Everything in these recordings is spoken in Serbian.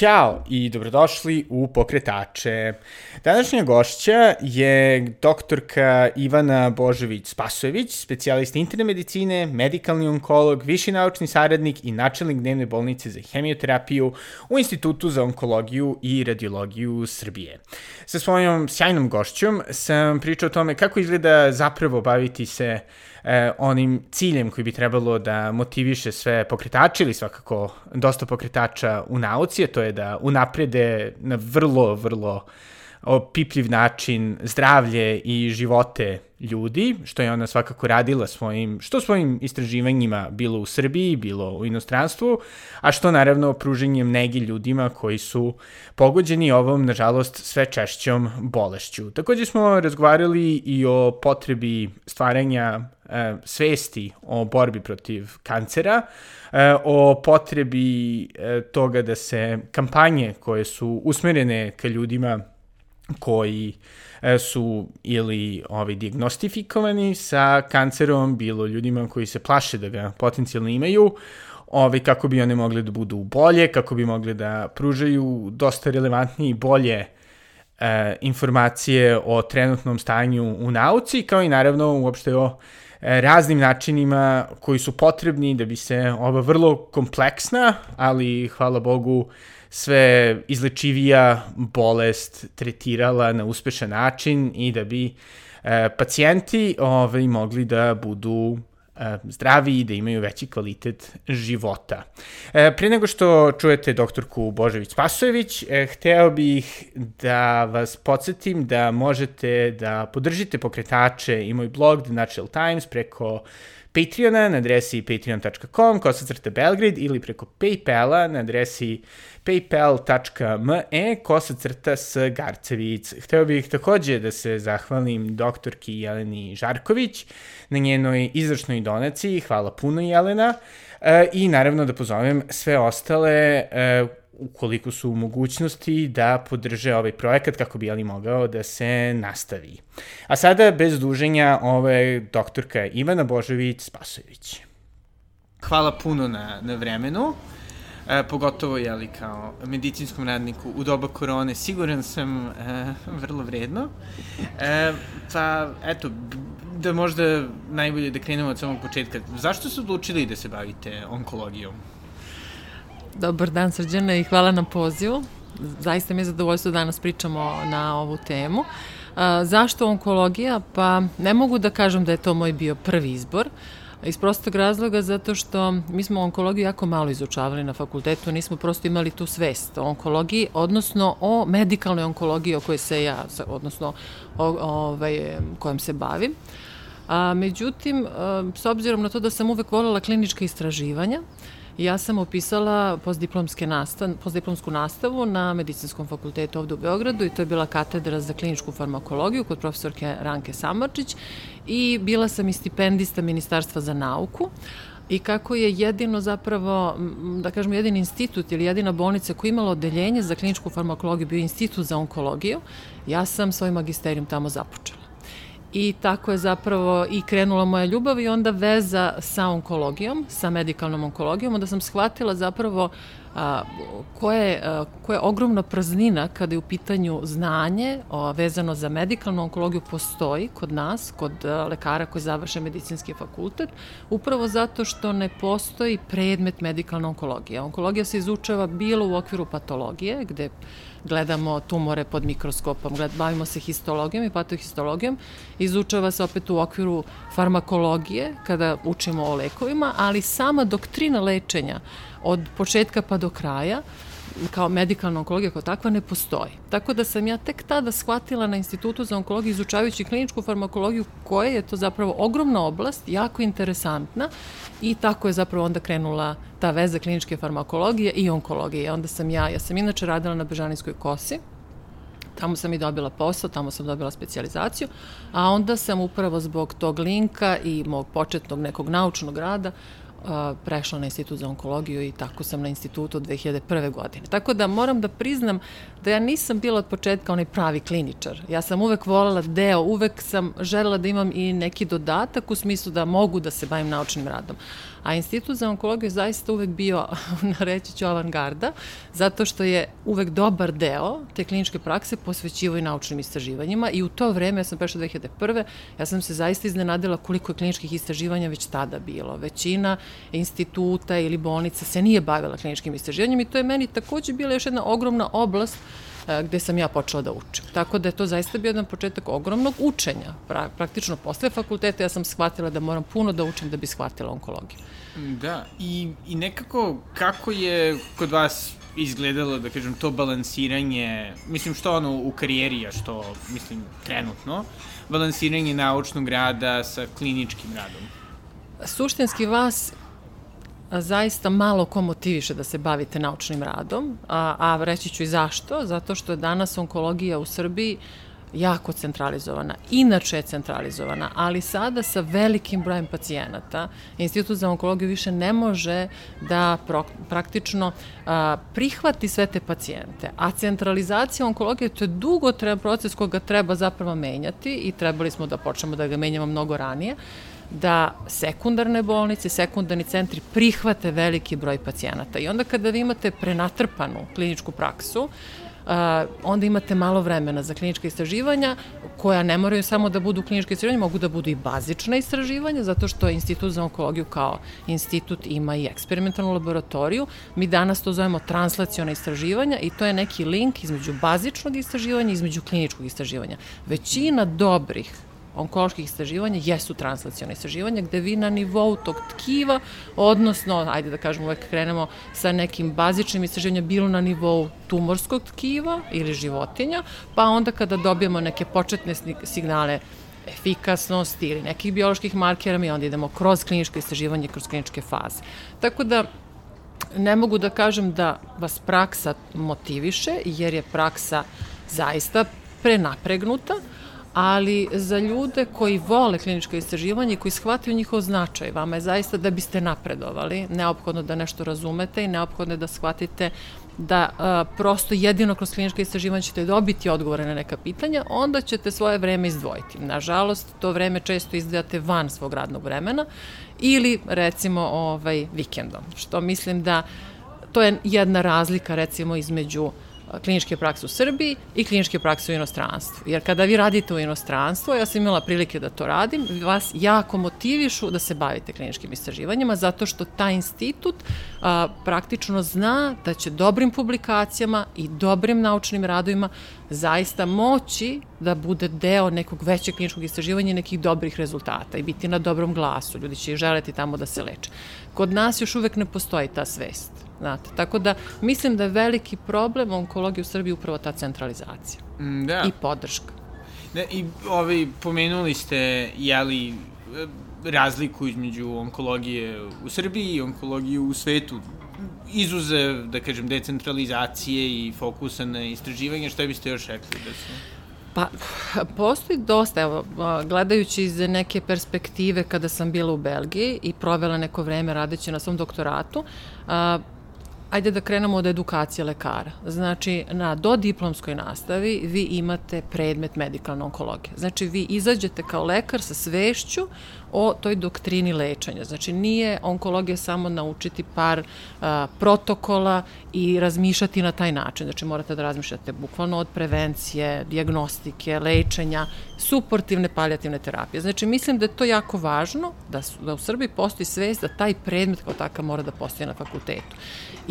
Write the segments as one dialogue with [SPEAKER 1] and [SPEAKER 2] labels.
[SPEAKER 1] Ćao i dobrodošli u Pokretače. Današnja gošća je doktorka Ivana Božević-Spasojević, specijalista interne medicine, medikalni onkolog, viši naučni saradnik i načelnik dnevne bolnice za hemioterapiju u Institutu za onkologiju i radiologiju Srbije. Sa svojom sjajnom gošćom sam pričao o tome kako izgleda zapravo baviti se e, onim ciljem koji bi trebalo da motiviše sve pokretače ili svakako dosta pokretača u nauci, a to je da unaprede na vrlo, vrlo opipljiv način zdravlje i živote ljudi, što je ona svakako radila svojim, što svojim istraživanjima bilo u Srbiji, bilo u inostranstvu, a što naravno pruženjem negi ljudima koji su pogođeni ovom, nažalost, sve češćom bolešću. Takođe smo razgovarali i o potrebi stvaranja svesti o borbi protiv kancera, e, o potrebi e, toga da se kampanje koje su usmerene ka ljudima koji e, su ili ovi diagnostifikovani sa kancerom, bilo ljudima koji se plaše da ga potencijalno imaju, ovi, kako bi one mogle da budu bolje, kako bi mogle da pružaju dosta relevantnije i bolje e, informacije o trenutnom stanju u nauci, kao i naravno uopšte o e, raznim načinima koji su potrebni da bi se ova vrlo kompleksna, ali hvala Bogu sve izlečivija bolest tretirala na uspešan način i da bi e, pacijenti ovaj, mogli da budu e, zdravi i da imaju veći kvalitet života. E, pre nego što čujete doktorku Božević-Spasojević, e, hteo bih da vas podsjetim da možete da podržite pokretače i moj blog The Natural Times preko Patreona na adresi patreon.com, kosacrta Belgrade ili preko Paypala na adresi paypal.me kosacrta s Garcevic. Hteo bih takođe da se zahvalim doktorki Jeleni Žarković na njenoj izvršnoj donaciji. Hvala puno Jelena. E, I naravno da pozovem sve ostale e, ukoliko su u mogućnosti da podrže ovaj projekat kako bi ali mogao da se nastavi. A sada, bez duženja, ove doktorka Ivana Božović-Spasojević. Hvala puno na, na vremenu. E, pogotovo li kao medicinskom radniku u doba korone, siguran sam e, vrlo vredno. E, pa, eto, da možda najbolje da krenemo od samog početka. Zašto ste odlučili da se bavite onkologijom?
[SPEAKER 2] Dobar dan Srđana i hvala na pozivu. Zaista mi je zadovoljstvo da danas pričamo na ovu temu. A, zašto onkologija? Pa ne mogu da kažem da je to moj bio prvi izbor. Iz prostog razloga zato što mi smo onkologiju jako malo izučavali na fakultetu, nismo prosto imali tu svest o onkologiji, odnosno o medikalnoj onkologiji o kojoj se ja, odnosno o, o ovaj, kojom se bavim. A, međutim, s obzirom na to da sam uvek voljela klinička istraživanja, Ja sam opisala postdiplomske nastav, postdiplomsku nastavu na Medicinskom fakultetu ovde u Beogradu i to je bila katedra za kliničku farmakologiju kod profesorke Ranke Samarčić i bila sam i stipendista Ministarstva za nauku. I kako je jedino zapravo, da kažemo, jedin institut ili jedina bolnica koja imala odeljenje za kliničku farmakologiju bio institut za onkologiju, ja sam svoj magisterijum tamo započela i tako je zapravo i krenula moja ljubav i onda veza sa onkologijom, sa medikalnom onkologijom, onda sam shvatila zapravo a, koje, a, koja je ogromna praznina kada je u pitanju znanje a, vezano za medikalnu onkologiju postoji kod nas, kod a, lekara koji završe medicinski fakultet, upravo zato što ne postoji predmet medikalna onkologija. Onkologija se izučava bilo u okviru patologije, gde gledamo tumore pod mikroskopom, gled, bavimo se histologijom i patohistologijom, izučava se opet u okviru farmakologije, kada učimo o lekovima, ali sama doktrina lečenja od početka pa do kraja kao medikalna onkologija kao takva ne postoji. Tako da sam ja tek tada shvatila na Institutu za onkologiju izučavajući kliničku farmakologiju koja je to zapravo ogromna oblast, jako interesantna i tako je zapravo onda krenula ta veza kliničke farmakologije i onkologije. Onda sam ja, ja sam inače radila na Bežanijskoj kosi, tamo sam i dobila posao, tamo sam dobila specializaciju, a onda sam upravo zbog tog linka i mog početnog nekog naučnog rada prešla na institut za onkologiju i tako sam na institutu od 2001. godine. Tako da moram da priznam da ja nisam bila od početka onaj pravi kliničar. Ja sam uvek volela deo, uvek sam želela da imam i neki dodatak u smislu da mogu da se bavim naučnim radom. A Institut za onkologiju je zaista uvek bio, reći ću, avangarda, zato što je uvek dobar deo te kliničke prakse posvećivo i naučnim istraživanjima i u to vreme, ja sam prešla 2001. ja sam se zaista iznenadila koliko je kliničkih istraživanja već tada bilo. Većina instituta ili bolnica se nije bavila kliničkim istraživanjem i to je meni takođe bila još jedna ogromna oblast gde sam ja počela da učim. Tako da je to zaista bio jedan početak ogromnog učenja. Pra, praktično posle fakulteta ja sam shvatila da moram puno da učim da bi shvatila onkologiju.
[SPEAKER 3] Da, i, i nekako kako je kod vas izgledalo, da kažem, to balansiranje, mislim što ono u karijeri, a što, mislim, trenutno, balansiranje naučnog rada sa kliničkim radom?
[SPEAKER 2] Suštinski vas zaista malo ko motiviše da se bavite naučnim radom, a, a reći ću i zašto, zato što je danas onkologija u Srbiji jako centralizovana. Inače je centralizovana, ali sada sa velikim brojem pacijenata Institut za onkologiju više ne može da pro, praktično a, prihvati sve te pacijente. A centralizacija onkologije to je dugotreban proces koga treba zapravo menjati i trebali smo da počnemo da ga menjamo mnogo ranije da sekundarne bolnice, sekundarni centri prihvate veliki broj pacijenata. I onda kada vi imate prenatrpanu kliničku praksu, onda imate malo vremena za klinička istraživanja koja ne moraju samo da budu kliničke istraživanja, mogu da budu i bazična istraživanja, zato što Institut za onkologiju kao institut ima i eksperimentalnu laboratoriju. Mi danas to zovemo translaciona istraživanja i to je neki link između bazičnog istraživanja i između kliničkog istraživanja. Većina dobrih onkoloških istraživanja jesu translacijone istraživanja gde vi na nivou tog tkiva, odnosno, ajde da kažemo uvek krenemo sa nekim bazičnim istraživanjem bilo na nivou tumorskog tkiva ili životinja, pa onda kada dobijemo neke početne signale efikasnosti ili nekih bioloških markera, mi onda idemo kroz kliničko istraživanje, kroz kliničke faze. Tako da, ne mogu da kažem da vas praksa motiviše, jer je praksa zaista prenapregnuta, ali za ljude koji vole kliničko istraživanje i koji shvataju njihov značaj, vama je zaista da biste napredovali, neophodno da nešto razumete i neophodno da shvatite da a, prosto jedino kroz kliničko istraživanje ćete dobiti odgovore na neka pitanja, onda ćete svoje vreme izdvojiti. Nažalost, to vreme često izdvajate van svog radnog vremena ili recimo ovaj, vikendom, što mislim da to je jedna razlika recimo između uh, kliničke prakse u Srbiji i kliničke prakse u inostranstvu. Jer kada vi radite u inostranstvu, ja sam imala prilike da to radim, vas jako motivišu da se bavite kliničkim istraživanjima, zato što taj institut a, praktično zna da će dobrim publikacijama i dobrim naučnim radovima zaista moći da bude deo nekog većeg kliničkog istraživanja i nekih dobrih rezultata i biti na dobrom glasu. Ljudi će želeti tamo da se leče. Kod nas još uvek ne postoji ta svest. Znate, tako da mislim da je veliki problem onkologije u Srbiji upravo ta centralizacija.
[SPEAKER 3] Mm, da.
[SPEAKER 2] I podrška.
[SPEAKER 3] Da, i ovaj, pomenuli ste, jeli, razliku između onkologije u Srbiji i onkologije u svetu. Izuzev, da kažem, decentralizacije i fokusa na istraživanje, šta biste još rekli da su...
[SPEAKER 2] Pa, postoji dosta, evo, gledajući iz neke perspektive kada sam bila u Belgiji i provela neko vreme radeći na svom doktoratu, a, Ajde da krenemo od edukacije lekara. Znači, na dodiplomskoj nastavi vi imate predmet medikalna onkologija. Znači, vi izađete kao lekar sa svešću o toj doktrini lečenja. Znači, nije onkologija samo naučiti par a, protokola i razmišljati na taj način. Znači, morate da razmišljate bukvalno od prevencije, diagnostike, lečenja, suportivne palijativne terapije. Znači, mislim da je to jako važno, da, su, da u Srbiji postoji svest da taj predmet kao takav mora da postoji na fakultetu.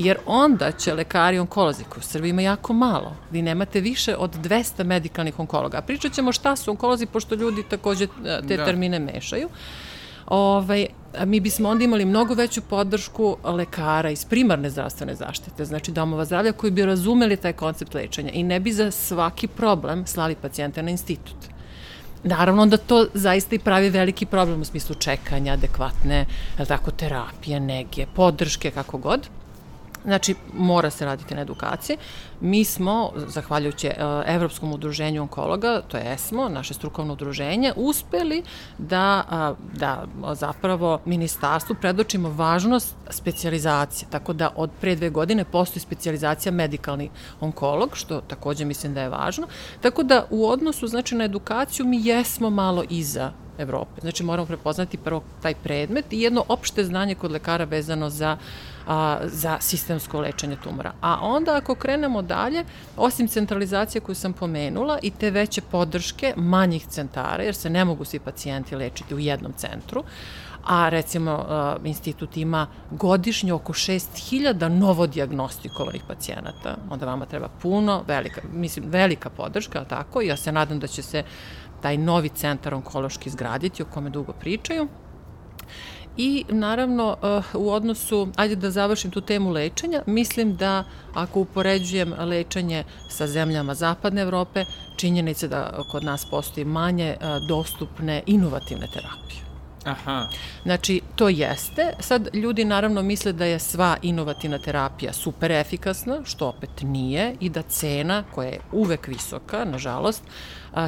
[SPEAKER 2] Jer onda će lekari onkolozi, koji u Srbiji ima jako malo, vi nemate više od 200 medikalnih onkologa. Pričat ćemo šta su onkolozi, pošto ljudi takođe e, te da. termine mešaju ovaj, mi bismo onda imali mnogo veću podršku lekara iz primarne zdravstvene zaštite, znači domova zdravlja koji bi razumeli taj koncept lečenja i ne bi za svaki problem slali pacijente na institut. Naravno da to zaista i pravi veliki problem u smislu čekanja, adekvatne, tako, terapije, nege, podrške, kako god. Znači, mora se raditi na edukaciji. Mi smo, zahvaljujući uh, Evropskom udruženju onkologa, to je ESMO, naše strukovno udruženje, uspeli da, uh, da zapravo ministarstvu predočimo važnost specializacije. Tako da od pre dve godine postoji specializacija medikalni onkolog, što takođe mislim da je važno. Tako da u odnosu znači, na edukaciju mi jesmo malo iza Evrope. Znači moramo prepoznati prvo taj predmet i jedno opšte znanje kod lekara vezano za a, za sistemsko lečenje tumora. A onda ako krenemo dalje, osim centralizacije koju sam pomenula i te veće podrške manjih centara, jer se ne mogu svi pacijenti lečiti u jednom centru, a recimo institut ima godišnje oko 6000 novodiagnostikovanih pacijenata, onda vama treba puno, velika, mislim, velika podrška, tako, ja se nadam da će se taj novi centar onkološki izgraditi, o kome dugo pričaju. I naravno eh, u odnosu, ajde da završim tu temu lečenja, mislim da ako upoređujem lečenje sa zemljama zapadne Evrope, činjenica da kod nas postoji manje eh, dostupne inovativne terapije.
[SPEAKER 3] Aha.
[SPEAKER 2] Znači, to jeste. Sad, ljudi naravno misle da je sva inovativna terapija super efikasna, što opet nije, i da cena, koja je uvek visoka, nažalost,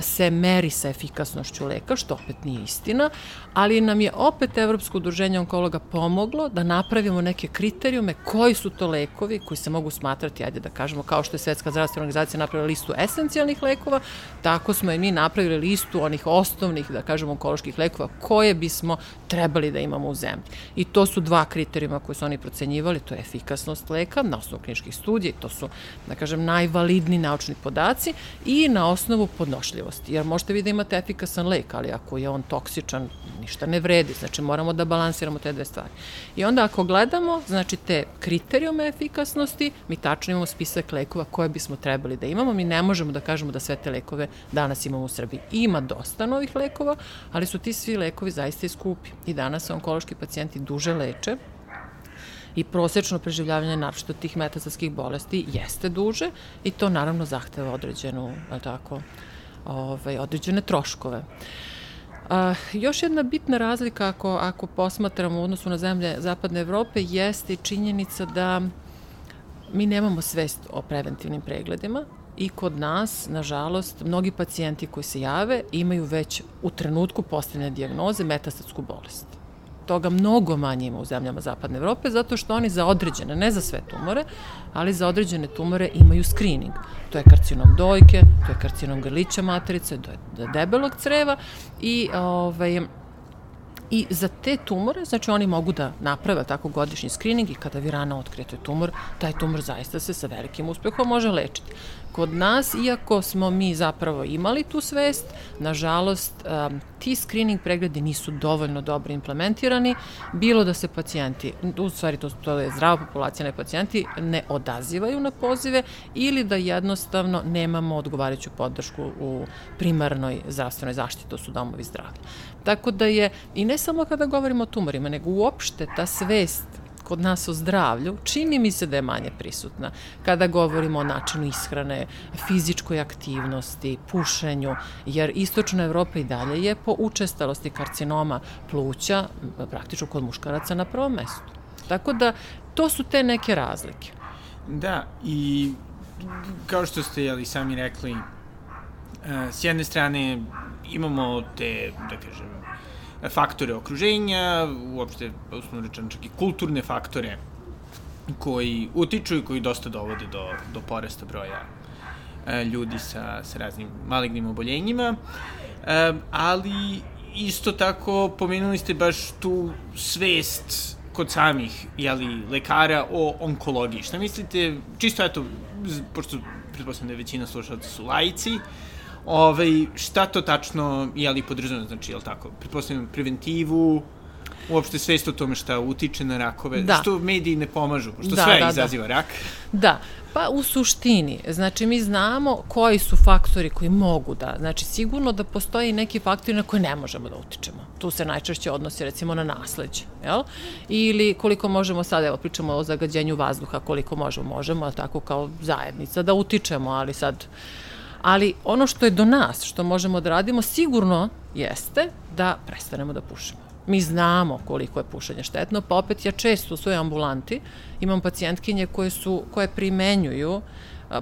[SPEAKER 2] se meri sa efikasnošću leka, što opet nije istina, ali nam je opet Evropsko udruženje onkologa pomoglo da napravimo neke kriterijume koji su to lekovi koji se mogu smatrati, ajde da kažemo, kao što je Svetska zdravstvena organizacija napravila listu esencijalnih lekova, tako smo i mi napravili listu onih osnovnih, da kažemo, onkoloških lekova koje bismo trebali da imamo u zemlji. I to su dva kriterijuma koje su oni procenjivali, to je efikasnost leka na osnovu kliničkih studija, to su, da kažem, najvalidni naučni podaci i na osnovu podnošljivosti. Jer možete vi da imate efikasan lek, ali ako je on toksičan, ništa ne vredi. Znači, moramo da balansiramo te dve stvari. I onda ako gledamo, znači, te kriterijume efikasnosti, mi tačno imamo spisak lekova koje bismo trebali da imamo. Mi ne možemo da kažemo da sve te lekove danas imamo u Srbiji. Ima dosta novih lekova, ali su ti svi lekovi zaista iskupi. I danas onkološki pacijenti duže leče, i prosečno preživljavanje naročito tih metastatskih bolesti jeste duže i to naravno zahteva određenu, tako, ovaj, određene troškove. A, još jedna bitna razlika ako, ako posmatramo u odnosu na zemlje Zapadne Evrope jeste činjenica da mi nemamo svest o preventivnim pregledima i kod nas, nažalost, mnogi pacijenti koji se jave imaju već u trenutku postavljene diagnoze metastatsku bolest toga mnogo manje ima u zemljama Zapadne Evrope, zato što oni za određene, ne za sve tumore, ali za određene tumore imaju screening. To je karcinom dojke, to je karcinom grlića materice, to je debelog creva i ovaj, I za te tumore, znači oni mogu da naprave tako godišnji screening i kada vi rano otkrijete tumor, taj tumor zaista se sa velikim uspehom može lečiti. Kod nas, iako smo mi zapravo imali tu svest, nažalost, ti screening pregledi nisu dovoljno dobro implementirani, bilo da se pacijenti, u stvari to, to je zdrava populacija, ne pacijenti, ne odazivaju na pozive ili da jednostavno nemamo odgovarajuću podršku u primarnoj zdravstvenoj zaštiti, to su domovi zdravlja. Tako da je, i ne samo kada govorimo o tumorima, nego uopšte ta svest kod nas o zdravlju, čini mi se da je manje prisutna. Kada govorimo o načinu ishrane, fizičkoj aktivnosti, pušenju, jer istočna Evropa i dalje je po učestalosti karcinoma pluća praktično kod muškaraca na prvom mestu. Tako da, to su te neke razlike.
[SPEAKER 3] Da, i kao što ste jeli, sami rekli, s jedne strane imamo te, da kažem, faktore okruženja, uopšte, uslovno rečeno, čak i kulturne faktore koji utiču i koji dosta dovode do, do porasta broja e, ljudi sa, sa raznim malignim oboljenjima, e, ali isto tako pomenuli ste baš tu svest kod samih jeli, lekara o onkologiji. Šta mislite, čisto eto, pošto pretpostavljam da je većina slušalaca su lajci, Ovaj, šta to tačno, je li podržano, znači, je li tako? Pretpostavljam preventivu, uopšte svest o tome šta utiče na rakove, da. što mediji ne pomažu, pošto da, sve da, da. izaziva da. rak.
[SPEAKER 2] Da, pa u suštini, znači mi znamo koji su faktori koji mogu da, znači sigurno da postoji neki faktori na koje ne možemo da utičemo. Tu se najčešće odnosi recimo na nasleđe, jel? Ili koliko možemo sad, evo pričamo o zagađenju vazduha, koliko možemo, možemo, tako kao zajednica da utičemo, ali sad ali ono što je do nas, što možemo da radimo, sigurno jeste da prestanemo da pušimo. Mi znamo koliko je pušenje štetno, pa opet ja često u svojoj ambulanti imam pacijentkinje koje, su, koje primenjuju uh,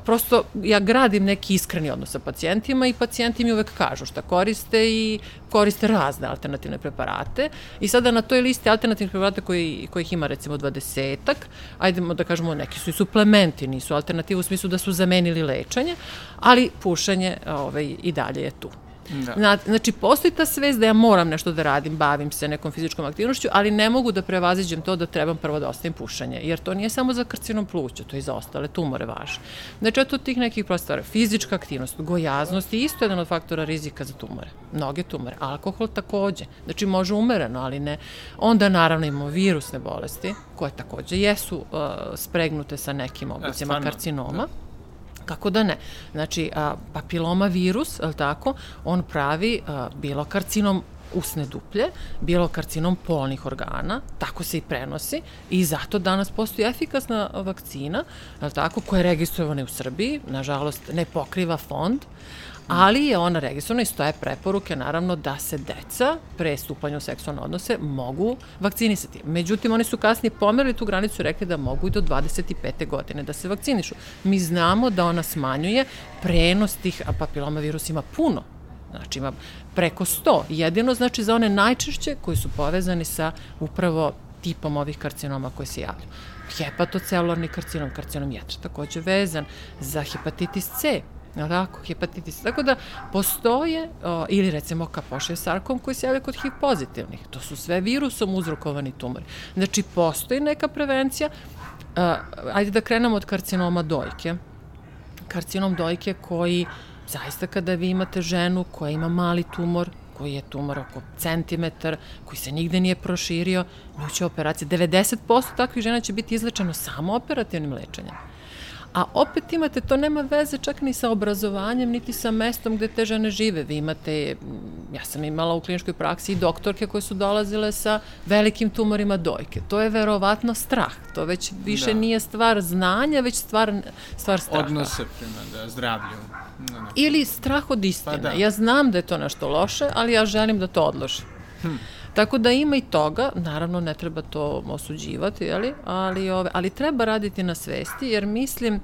[SPEAKER 2] prosto ja gradim neki iskreni odnos sa pacijentima i pacijenti mi uvek kažu šta koriste i koriste razne alternativne preparate i sada na toj listi alternativnih preparata koji, kojih ima recimo 20-ak, ajdemo da kažemo neki su i suplementi, nisu alternativu u smislu da su zamenili lečenje, ali pušenje ovaj, i dalje je tu. Da. Znači, postoji ta svest da ja moram nešto da radim, bavim se nekom fizičkom aktivnošću, ali ne mogu da prevaziđem to da trebam prvo da ostavim pušanje, jer to nije samo za karcinom pluća, to je i za ostale tumore važno. Znači, od tih nekih prostora, fizička aktivnost, gojaznost je isto jedan od faktora rizika za tumore, mnoge tumore. Alkohol takođe, znači može umereno, ali ne. Onda naravno imamo virusne bolesti, koje takođe jesu uh, spregnute sa nekim oblicima karcinoma. Da Kako da ne? Znači, a, papiloma virus, je tako, on pravi a, bilo karcinom usne duplje, bilo karcinom polnih organa, tako se i prenosi i zato danas postoji efikasna vakcina, je tako, koja je registrovana u Srbiji, nažalost ne pokriva fond, ali je ona registrovana i stoje preporuke naravno da se deca pre stupanja u seksualne odnose mogu vakcinisati. Međutim, oni su kasnije pomerili tu granicu i rekli da mogu i do 25. godine da se vakcinišu. Mi znamo da ona smanjuje prenos tih papiloma virusa ima puno, znači ima preko 100, jedino znači za one najčešće koji su povezani sa upravo tipom ovih karcinoma koje se javljaju. Hepatocelularni karcinom, karcinom jetra takođe vezan za hepatitis C, tako, hepatitis. Tako da postoje, o, ili recimo kapošev sarkom koji se javlja kod HIV pozitivnih. To su sve virusom uzrokovani tumori. Znači, postoji neka prevencija. A, ajde da krenemo od karcinoma dojke. Karcinom dojke koji, zaista kada vi imate ženu koja ima mali tumor, koji je tumor oko centimetar, koji se nigde nije proširio, nju će operacija. 90% takvih žena će biti izlečeno samo operativnim lečenjem a opet imate, to nema veze čak ni sa obrazovanjem, niti sa mestom gde te žene žive. Vi imate, ja sam imala u kliničkoj praksi i doktorke koje su dolazile sa velikim tumorima dojke. To je verovatno strah. To već više da. nije stvar znanja, već stvar, stvar straha.
[SPEAKER 3] Odnose prema da, zdravlju.
[SPEAKER 2] Da, da. Ili strah od istine. Pa da. Ja znam da je to nešto loše, ali ja želim da to odložim. Hm. Tako da ima i toga, naravno ne treba to osuđivati, jeli? Ali, ove, ali treba raditi na svesti, jer mislim,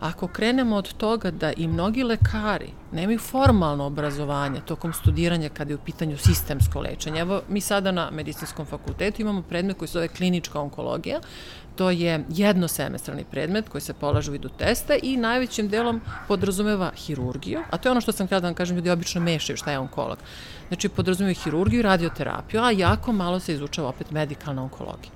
[SPEAKER 2] ako krenemo od toga da i mnogi lekari nemaju formalno obrazovanje tokom studiranja kada je u pitanju sistemsko lečenje. Evo, mi sada na medicinskom fakultetu imamo predmet koji se zove klinička onkologija, To je jednosemestralni predmet koji se polaže u vidu testa i najvećim delom podrazumeva hirurgiju, a to je ono što sam htjela da vam kažem, ljudi obično mešaju šta je onkolog. Znači, podrazumeva hirurgiju radioterapiju, a jako malo se izučava opet medikalna onkologija.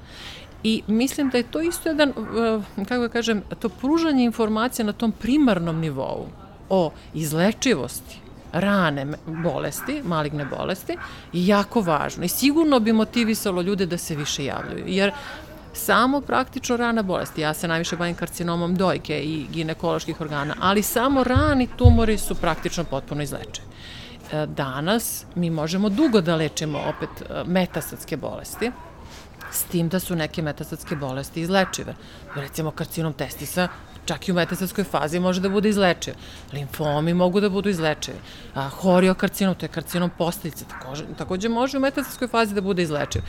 [SPEAKER 2] I mislim da je to isto jedan, eh, kako da kažem, to pružanje informacija na tom primarnom nivou o izlečivosti, rane bolesti, maligne bolesti, je jako važno i sigurno bi motivisalo ljude da se više javljaju. Jer samo praktično rana bolesti. Ja se najviše bavim karcinomom dojke i ginekoloških organa, ali samo rani tumori su praktično potpuno izlečeni. E, danas mi možemo dugo da lečimo opet e, metastatske bolesti, s tim da su neke metastatske bolesti izlečive. Recimo karcinom testisa čak i u metastatskoj fazi može da bude izlečiv. Limfomi mogu da budu izlečivi. A, horiokarcinom, to je karcinom posteljice, takođe, takođe može u metastatskoj fazi da bude izlečiv.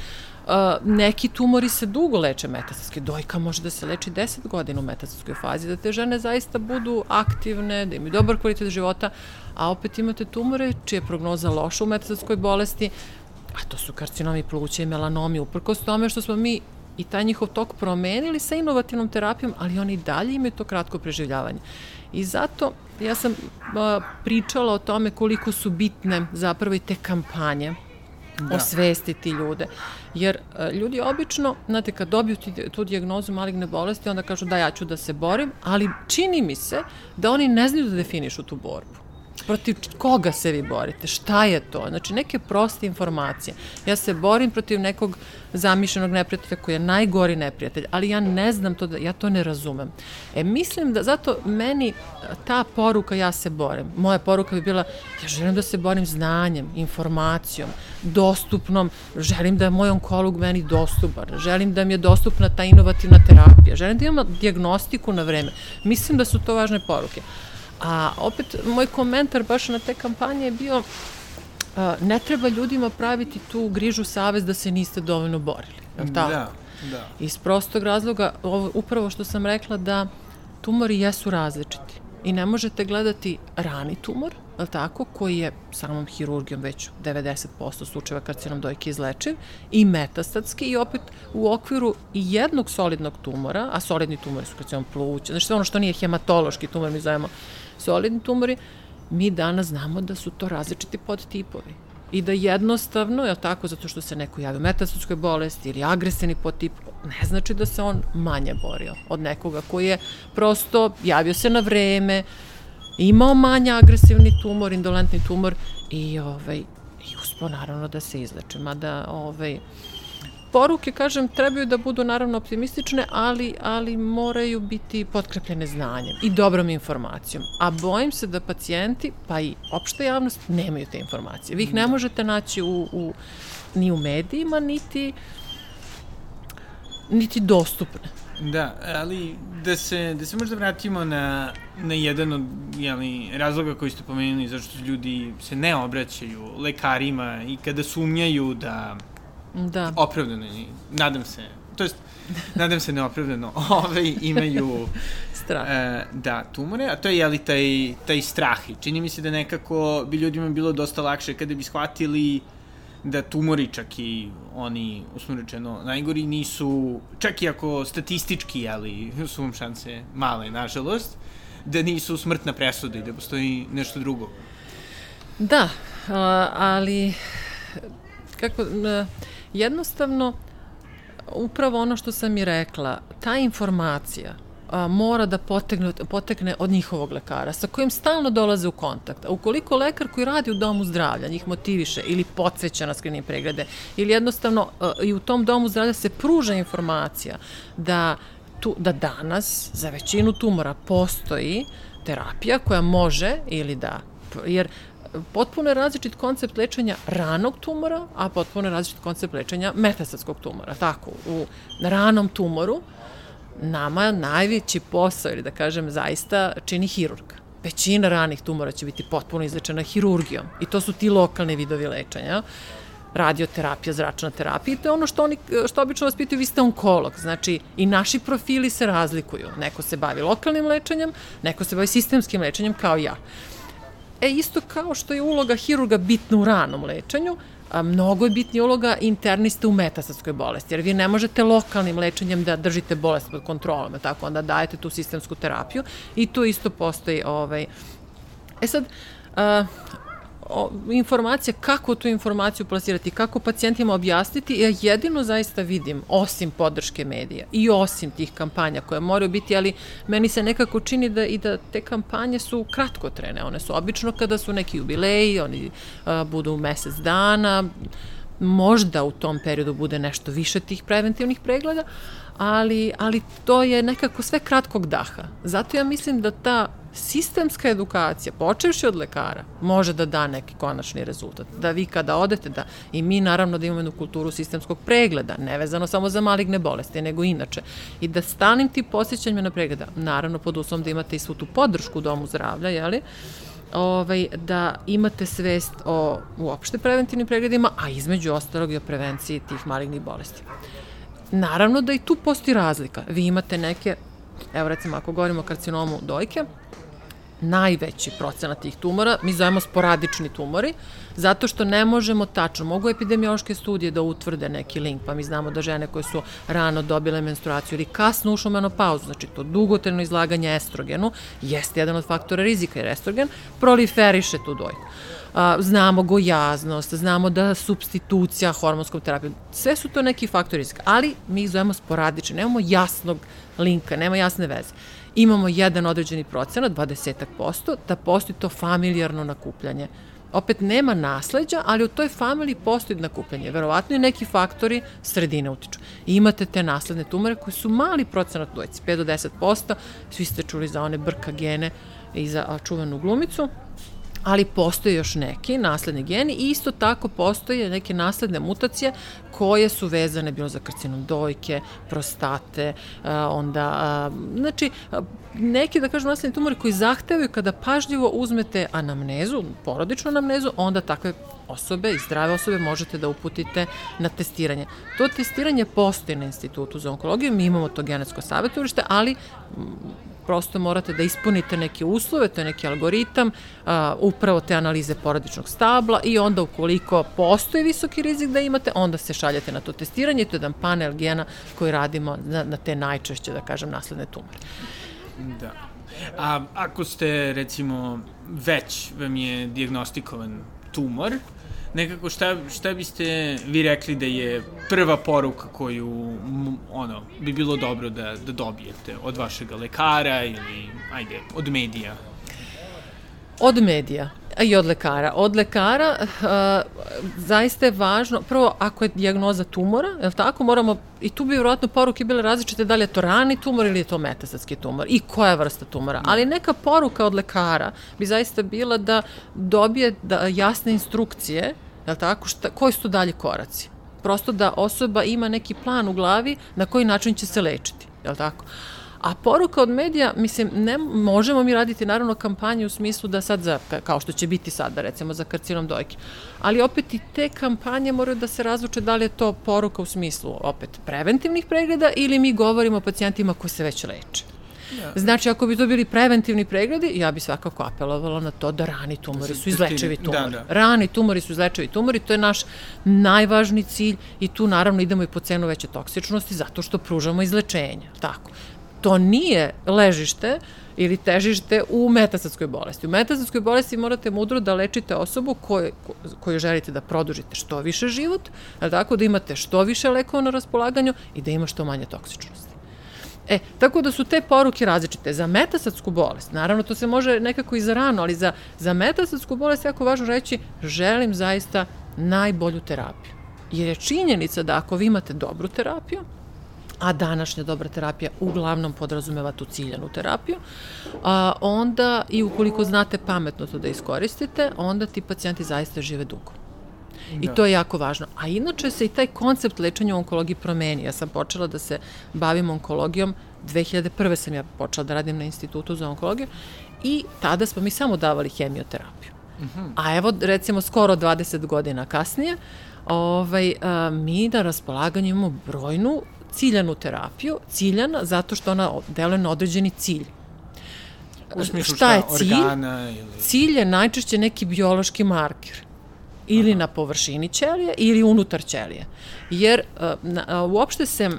[SPEAKER 2] Neki tumori se dugo leče metastatski. Dojka može da se leči 10 godina u metastatskoj fazi, da te žene zaista budu aktivne, da imaju dobar kvalitet života, a opet imate tumore čija je prognoza loša u metastatskoj bolesti, a to su karcinomi pluća i melanomi, uprkos tome što smo mi i taj njihov tok promenili sa inovativnom terapijom, ali oni dalje imaju to kratko preživljavanje. I zato ja sam a, pričala o tome koliko su bitne zapravo i te kampanje da. osvestiti ljude. Jer a, ljudi obično, znate, kad dobiju tu dijagnozu maligne bolesti, onda kažu da ja ću da se borim, ali čini mi se da oni ne znaju da definišu tu borbu. Protiv koga se vi borite? Šta je to? Znači, neke proste informacije. Ja se borim protiv nekog zamišljenog neprijatelja koji je najgori neprijatelj, ali ja ne znam to, da, ja to ne razumem. E, mislim da zato meni ta poruka ja se borim. Moja poruka bi bila, ja želim da se borim znanjem, informacijom, dostupnom, želim da je moj onkolog meni dostupan, želim da mi je dostupna ta inovativna terapija, želim da imam diagnostiku na vreme. Mislim da su to važne poruke. A opet, moj komentar baš na te kampanje je bio ne treba ljudima praviti tu grižu savez da se niste dovoljno borili. Je tako?
[SPEAKER 3] Da, da.
[SPEAKER 2] Iz prostog razloga, ovo, upravo što sam rekla da tumori jesu različiti i ne možete gledati rani tumor, je tako, koji je samom hirurgijom već 90% slučajeva karcinom dojke izlečiv i metastatski i opet u okviru jednog solidnog tumora, a solidni tumori su karcinom pluća, znači sve ono što nije hematološki tumor, mi zovemo solidni tumori, mi danas znamo da su to različiti podtipovi i da jednostavno, je tako, zato što se neko javi u metastatskoj bolesti ili agresivni podtip, ne znači da se on manje borio od nekoga koji je prosto javio se na vreme, imao manje agresivni tumor, indolentni tumor i, ovaj, i uspio naravno da se izleče. Mada ovaj, poruke, kažem, trebaju da budu naravno optimistične, ali, ali moraju biti potkrepljene znanjem i dobrom informacijom. A bojim se da pacijenti, pa i opšta javnost, nemaju te informacije. Vi ih ne možete naći u, u, ni u medijima, niti, niti dostupne.
[SPEAKER 3] Da, ali da se, da se možda vratimo na, na jedan od jeli, razloga koji ste pomenuli, zašto ljudi se ne obraćaju lekarima i kada sumnjaju da
[SPEAKER 2] Da.
[SPEAKER 3] Opravdano, nadam se, to jest, nadam se neopravdano, ove imaju
[SPEAKER 2] strah.
[SPEAKER 3] E, da, tumore, a to je jeli taj, taj strah i čini mi se da nekako bi ljudima bilo dosta lakše kada bi shvatili da tumori čak i oni, usno rečeno, najgori nisu, čak i ako statistički, jeli, su vam šanse male, nažalost, da nisu smrtna presuda i da postoji nešto drugo.
[SPEAKER 2] Da, ali kako, jednostavno, upravo ono što sam i rekla, ta informacija a, mora da potegne, potekne od njihovog lekara, sa kojim stalno dolaze u kontakt. A ukoliko lekar koji radi u domu zdravlja njih motiviše ili podsjeća na skrini preglede, ili jednostavno a, i u tom domu zdravlja se pruža informacija da, tu, da danas za većinu tumora postoji terapija koja može ili da jer potpuno je različit koncept lečenja ranog tumora, a potpuno je različit koncept lečenja metastatskog tumora. Tako, u ranom tumoru nama najveći posao, ili da kažem zaista, čini hirurg. Većina ranih tumora će biti potpuno izlečena hirurgijom i to su ti lokalni vidovi lečenja radioterapija, zračna terapija i to je ono što oni, što obično vas pitaju, vi ste onkolog, znači i naši profili se razlikuju. Neko se bavi lokalnim lečenjem, neko se bavi sistemskim lečenjem kao ja. E, isto kao što je uloga hirurga bitna u ranom lečenju, a, mnogo je bitnija uloga interniste u metastatskoj bolesti, jer vi ne možete lokalnim lečenjem da držite bolest pod kontrolom, tako? Onda dajete tu sistemsku terapiju i tu isto postoji ovaj, E sad, a, informacija, kako tu informaciju plasirati, kako pacijentima objasniti, ja jedino zaista vidim, osim podrške medija i osim tih kampanja koje moraju biti, ali meni se nekako čini da i da te kampanje su kratkotrene, one su obično kada su neki jubileji, oni a, budu mesec dana, možda u tom periodu bude nešto više tih preventivnih pregleda, ali, ali to je nekako sve kratkog daha. Zato ja mislim da ta sistemska edukacija, počevši od lekara, može da da neki konačni rezultat. Da vi kada odete, da i mi naravno da imamo jednu kulturu sistemskog pregleda, nevezano samo za maligne bolesti, nego inače. I da stanim ti posjećanjima na pregleda, naravno pod uslovom da imate i svu tu podršku u domu zdravlja, jeli? ovaj, da imate svest o uopšte preventivnim pregledima, a između ostalog i o prevenciji tih malignih bolesti. Naravno da i tu postoji razlika. Vi imate neke, evo recimo ako govorimo o karcinomu dojke, najveći procenat tih tumora, mi zovemo sporadični tumori, zato što ne možemo tačno, mogu epidemiološke studije da utvrde neki link, pa mi znamo da žene koje su rano dobile menstruaciju ili kasno ušle u menopauzu, znači to dugotrajno izlaganje estrogenu, jeste jedan od faktora rizika jer estrogen proliferiše tu dojku. Znamo gojaznost, znamo da substitucija hormonskom terapijom, sve su to neki faktori rizika, ali mi ih zovemo sporadični, nemamo jasnog linka, nema jasne veze imamo jedan određeni procenat, 20%, da postoji to familijarno nakupljanje. Opet nema nasleđa, ali u toj familiji postoji nakupljanje. Verovatno i neki faktori sredine utiču. I imate te nasledne tumore koji su mali procenat dojci, 5 do 10%. Svi ste čuli za one brka gene i za čuvenu glumicu. Ali postoje još neki nasledni geni i isto tako postoje neke nasledne mutacije koje su vezane bilo za karcinom dojke, prostate, onda, znači, neki, da kažem, nasledni tumori koji zahtevaju kada pažljivo uzmete anamnezu, porodičnu anamnezu, onda takve osobe i zdrave osobe možete da uputite na testiranje. To testiranje postoji na Institutu za onkologiju, mi imamo to genetsko savjetovalište, ali prosto morate da ispunite neke uslove, to je neki algoritam, a, upravo te analize porodičnog stabla i onda ukoliko postoji visoki rizik da imate, onda se šaljete na to testiranje to je jedan panel gena koji radimo na, na te najčešće, da kažem, nasledne tumore.
[SPEAKER 3] Da. A ako ste, recimo, već vam je diagnostikovan tumor, nekako šta, šta biste vi rekli da je prva poruka koju ono, bi bilo dobro da, da dobijete od vašeg lekara ili ajde, od medija?
[SPEAKER 2] Od medija i od lekara. Od lekara uh, zaista je važno, prvo ako je dijagnoza tumora, je li tako, moramo, i tu bi vjerojatno poruke bile različite da li je to rani tumor ili je to metastatski tumor i koja vrsta tumora. Ali neka poruka od lekara bi zaista bila da dobije da, jasne instrukcije, je li tako, šta, koji su to dalje koraci. Prosto da osoba ima neki plan u glavi na koji način će se lečiti, je li tako? A poruka od medija, mislim, ne, možemo mi raditi naravno kampanju u smislu da sad za, kao što će biti sada recimo za karcinom dojke, ali opet i te kampanje moraju da se razluče da li je to poruka u smislu opet preventivnih pregleda ili mi govorimo o pacijentima koji se već leče. Ja. Znači, ako bi to bili preventivni pregledi, ja bi svakako apelovala na to da rani tumori su izlečivi da, tumori. Da, da. Rani tumori su izlečivi tumori, to je naš najvažniji cilj i tu naravno idemo i po cenu veće toksičnosti zato što pružamo izlečenje. Tako to nije ležište ili težište u metastatskoj bolesti. U metastatskoj bolesti morate mudro da lečite osobu koju, koju želite da produžite što više život, tako da imate što više lekova na raspolaganju i da ima što manje toksičnosti. E, tako da su te poruke različite. Za metastatsku bolest, naravno to se može nekako i za rano, ali za, za metastatsku bolest jako važno reći želim zaista najbolju terapiju. Jer je činjenica da ako vi imate dobru terapiju, a današnja dobra terapija uglavnom podrazumeva tu ciljanu terapiju, a, onda i ukoliko znate pametno to da iskoristite, onda ti pacijenti zaista žive dugo. I da. to je jako važno. A inače se i taj koncept lečenja u onkologiji promeni. Ja sam počela da se bavim onkologijom, 2001. sam ja počela da radim na institutu za onkologiju i tada smo mi samo davali hemioterapiju. Uh mhm. -huh. A evo, recimo, skoro 20 godina kasnije, ovaj, a, mi na raspolaganju imamo brojnu ciljanu terapiju, ciljana zato što ona deluje na određeni cilj.
[SPEAKER 3] U smislu šta, šta je cilj? Organa ili...
[SPEAKER 2] Cilj je najčešće neki biološki marker ili Aha. na površini ćelije ili unutar ćelije. Jer na, uopšte se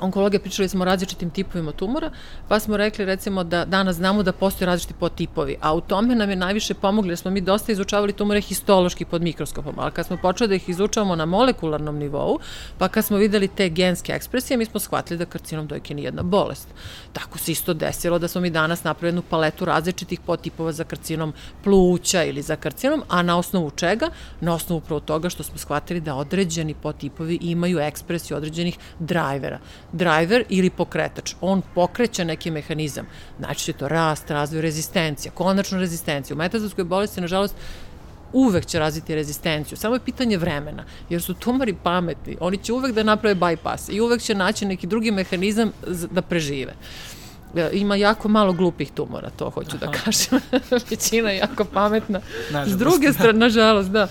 [SPEAKER 2] onkologija pričali smo o različitim tipovima tumora, pa smo rekli recimo da danas znamo da postoje različiti podtipovi, a u tome nam je najviše pomogli jer smo mi dosta izučavali tumore histološki pod mikroskopom, ali kad smo počeli da ih izučavamo na molekularnom nivou, pa kad smo videli te genske ekspresije, mi smo shvatili da karcinom dojke nije jedna bolest. Tako se isto desilo da smo mi danas napravili jednu paletu različitih podtipova za karcinom pluća ili za karcinom, a na osnovu čega? Na osnovu upravo toga što smo shvatili da određeni podtipovi imaju ekspresiju određenih drajvera driver ili pokretač. On pokreće neki mehanizam. Znači to rast, razvoj, rezistencija, konačno rezistencija. U metastatskoj bolesti, nažalost, uvek će razviti rezistenciju. Samo je pitanje vremena, jer su tumori pametni. Oni će uvek da naprave bypass i uvek će naći neki drugi mehanizam da prežive e, ima jako malo glupih tumora, to hoću da Aha. da kažem. Većina je jako pametna. Nažalost. S druge strane, nažalost, da.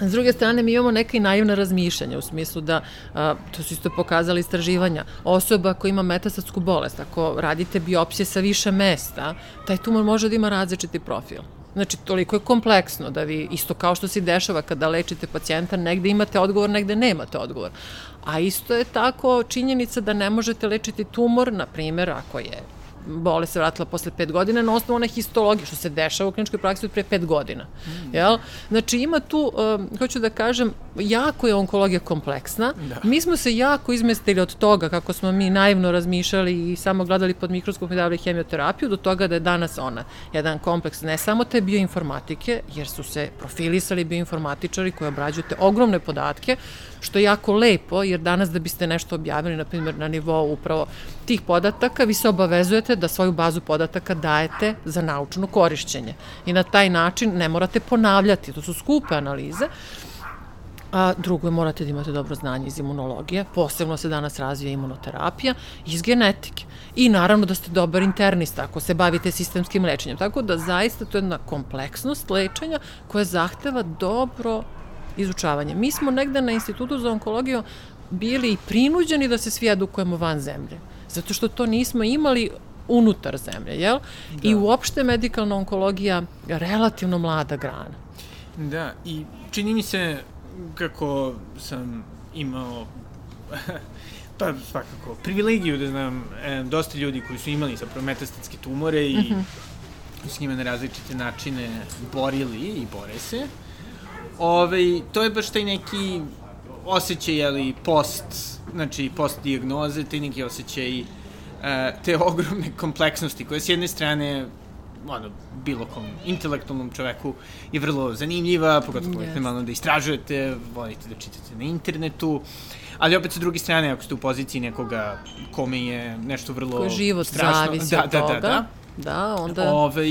[SPEAKER 2] S druge strane, mi imamo neka i naivna razmišljanja u smislu da, a, to su isto pokazali istraživanja, osoba koja ima metastatsku bolest, ako radite biopsije sa više mesta, taj tumor može da ima različiti profil. Znači, toliko je kompleksno da vi, isto kao što se dešava kada lečite pacijenta, negde imate odgovor, negde nemate odgovor. A isto je tako činjenica da ne možete lečiti tumor, na primjer, ako je bolest se vratila posle pet godina na osnovu one histologije, što se dešava u kliničkoj praksi od pre pet godina. Mm. Jel? Znači ima tu, um, hoću da kažem, jako je onkologija kompleksna. Da. Mi smo se jako izmestili od toga kako smo mi naivno razmišljali i samo gledali pod mikroskopom i davali hemioterapiju, do toga da je danas ona jedan kompleks ne samo te bioinformatike, jer su se profilisali bioinformatičari koji obrađuju te ogromne podatke, što je jako lepo, jer danas da biste nešto objavili, na primjer, na nivou upravo tih podataka, vi se obavezujete da svoju bazu podataka dajete za naučno korišćenje. I na taj način ne morate ponavljati, to su skupe analize, A drugo je morate da imate dobro znanje iz imunologije, posebno se danas razvija imunoterapija, iz genetike. I naravno da ste dobar internista ako se bavite sistemskim lečenjem. Tako da zaista to je jedna kompleksnost lečenja koja zahteva dobro izučavanje. Mi smo negde na Institutu za onkologiju bili i prinuđeni da se svi edukujemo van zemlje. Zato što to nismo imali unutar zemlje, jel? Da. I uopšte medikalna onkologija relativno mlada grana.
[SPEAKER 3] Da, i čini mi se kako sam imao pa svakako privilegiju da znam e, dosta ljudi koji su imali zapravo metastatske tumore i mm -hmm. s njima na različite načine borili i bore se. Ove, to je baš taj neki osjećaj, ali post, znači post diagnoze, taj neki osjećaj e, te ogromne kompleksnosti koje s jedne strane ono, bilo kom intelektualnom čoveku je vrlo zanimljiva, pogotovo yes. volite malo da istražujete, volite da čitate na internetu, ali opet sa druge strane, ako ste u poziciji nekoga kome je nešto vrlo Ko
[SPEAKER 2] život
[SPEAKER 3] strašno,
[SPEAKER 2] zavisi da, od da, toga, da, da, da, onda...
[SPEAKER 3] Ove,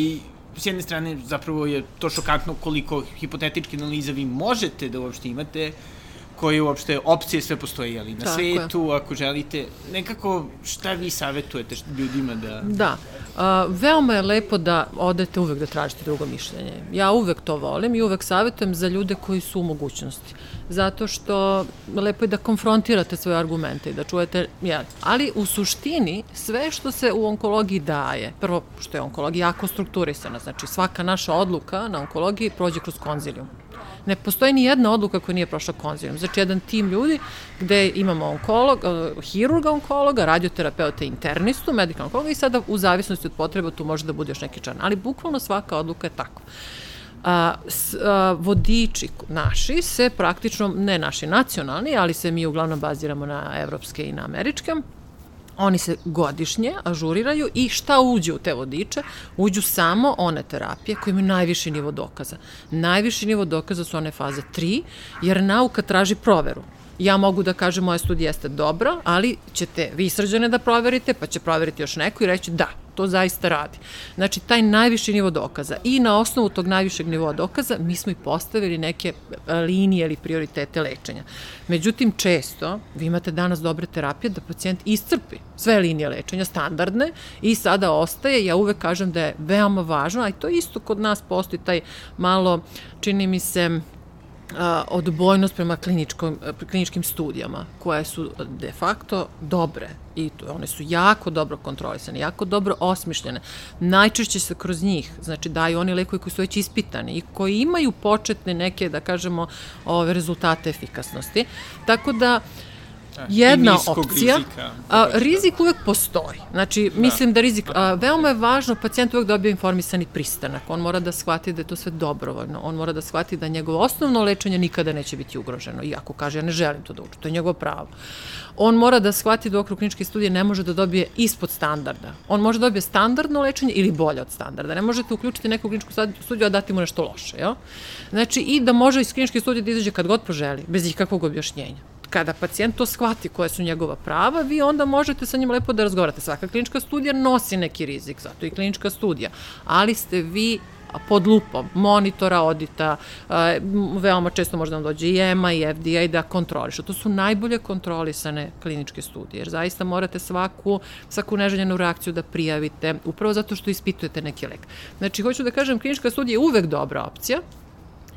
[SPEAKER 3] s jedne strane, zapravo je to šokantno koliko hipotetičke analize vi možete da uopšte imate, koje uopšte opcije sve postoje ali na Tako svetu, je. ako želite. Nekako šta vi savetujete ljudima da...
[SPEAKER 2] Da, a, veoma je lepo da odete uvek da tražite drugo mišljenje. Ja uvek to volim i uvek savetujem za ljude koji su u mogućnosti. Zato što lepo je da konfrontirate svoje argumente i da čujete, ja, ali u suštini sve što se u onkologiji daje, prvo što je onkologija jako strukturisana, znači svaka naša odluka na onkologiji prođe kroz konzilijum Ne postoji ni jedna odluka koja nije prošla konzilijom. Znači, jedan tim ljudi gde imamo onkolog, uh, hirurga onkologa, radioterapeuta internistu, medikalnog onkologa i sada u zavisnosti od potreba tu može da bude još neki član. Ali bukvalno svaka odluka je tako. A, s, a, vodiči naši se praktično, ne naši nacionalni, ali se mi uglavnom baziramo na evropske i na američke, Oni se godišnje ažuriraju i šta uđe u te vodiče? Uđu samo one terapije koje imaju najviši nivo dokaza. Najviši nivo dokaza su one faze 3, jer nauka traži proveru ja mogu da kažem moja studija jeste dobra, ali ćete vi srđane da proverite, pa će proveriti još neko i reći da, to zaista radi. Znači, taj najviši nivo dokaza i na osnovu tog najvišeg nivoa dokaza mi smo i postavili neke e, linije ili prioritete lečenja. Međutim, često vi imate danas dobre terapije da pacijent iscrpi sve linije lečenja standardne i sada ostaje, ja uvek kažem da je veoma važno, a i to isto kod nas postoji taj malo, čini mi se, odbojnost prema kliničkom, kliničkim studijama, koje su de facto dobre i to, one su jako dobro kontrolisane, jako dobro osmišljene. Najčešće se kroz njih, znači daju oni lekovi koji su već ispitani i koji imaju početne neke, da kažemo, ove rezultate efikasnosti. Tako da, uh, jedna opcija. Rizika, a, rizik uvek postoji. Znači, da. mislim da rizik, a, veoma je važno, pacijent uvek dobije informisani pristanak. On mora da shvati da je to sve dobrovoljno. On mora da shvati da njegovo osnovno lečenje nikada neće biti ugroženo. Iako kaže, ja ne želim to da uču, to je njegovo pravo. On mora da shvati da okru kliničke studije ne može da dobije ispod standarda. On može da dobije standardno lečenje ili bolje od standarda. Ne možete uključiti neku kliničku studiju, a dati mu nešto loše. Jel? Znači, i da može iz kliničke studije da izađe kad god poželi, bez ikakvog objašnjenja kada pacijent to shvati koje su njegova prava, vi onda možete sa njim lepo da razgovarate. Svaka klinička studija nosi neki rizik, zato i klinička studija, ali ste vi pod lupom monitora, odita, veoma često možda vam dođe i EMA i FDA da kontrolišu. To su najbolje kontrolisane kliničke studije, jer zaista morate svaku, svaku neželjenu reakciju da prijavite, upravo zato što ispitujete neki lek. Znači, hoću da kažem, klinička studija je uvek dobra opcija,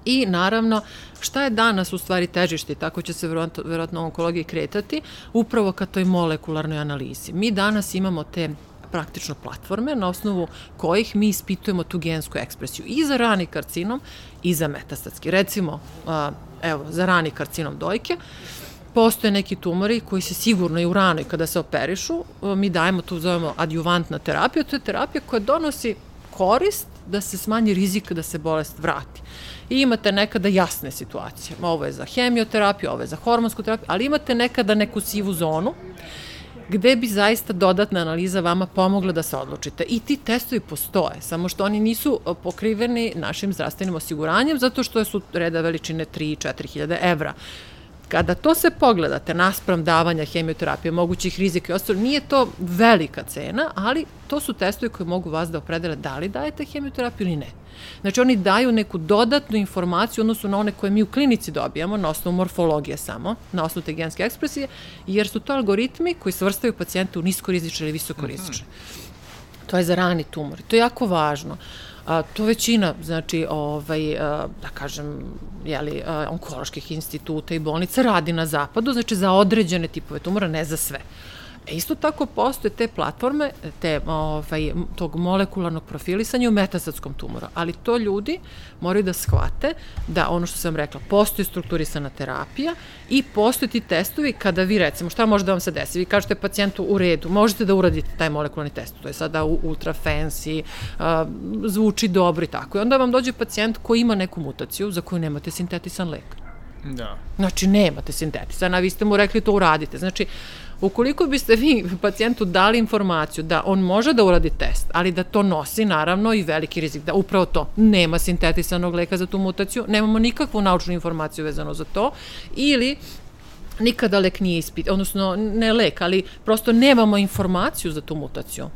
[SPEAKER 2] I naravno, šta je danas u stvari težište, tako će se verovatno, verovatno onkologiji kretati, upravo ka toj molekularnoj analizi. Mi danas imamo te praktično platforme na osnovu kojih mi ispitujemo tu gensku ekspresiju i za rani karcinom i za metastatski. Recimo, evo, za rani karcinom dojke, postoje neki tumori koji se sigurno i u ranoj kada se operišu, mi dajemo tu zovemo adjuvantna terapija, to je terapija koja donosi korist da se smanji rizik da se bolest vrati i imate nekada jasne situacije. Ovo je za hemioterapiju, ovo je za hormonsku terapiju, ali imate nekada neku sivu zonu gde bi zaista dodatna analiza vama pomogla da se odlučite. I ti testovi postoje, samo što oni nisu e, pokriveni našim zdravstvenim osiguranjem, zato što su reda veličine 3-4 hiljade evra Kada to se pogledate naspram davanja hemioterapije, mogućih rizika i ostalo, nije to velika cena, ali to su testovi koji mogu vas da opredele da li dajete hemioterapiju ili ne. Znači oni daju neku dodatnu informaciju odnosno na one koje mi u klinici dobijamo na osnovu morfologije samo, na osnovu te genske ekspresije, jer su to algoritmi koji svrstaju pacijente u niskorizične ili visokorizične. -hmm. To je za rani tumor. To je jako važno. A, to većina, znači, ovaj, a, da kažem, jeli, a, onkoloških instituta i bolnica radi na zapadu, znači za određene tipove tumora, ne za sve. E, isto tako postoje te platforme, te, ovaj, tog molekularnog profilisanja u metastatskom tumoru, ali to ljudi moraju da shvate da ono što sam rekla, postoji strukturisana terapija i postoje ti testovi kada vi recimo, šta može da vam se desi? Vi kažete pacijentu u redu, možete da uradite taj molekularni test, to je sada ultra fancy, uh, zvuči dobro i tako. I onda vam dođe pacijent koji ima neku mutaciju za koju nemate sintetisan lek.
[SPEAKER 3] Da.
[SPEAKER 2] Znači, nemate sintetisan, a vi ste mu rekli to uradite. Znači, Ukoliko biste vi pacijentu dali informaciju da on može da uradi test, ali da to nosi naravno i veliki rizik, da upravo to nema sintetisanog leka za tu mutaciju, nemamo nikakvu naučnu informaciju vezano za to, ili nikada lek nije ispit, odnosno ne lek, ali prosto nemamo informaciju za tu mutaciju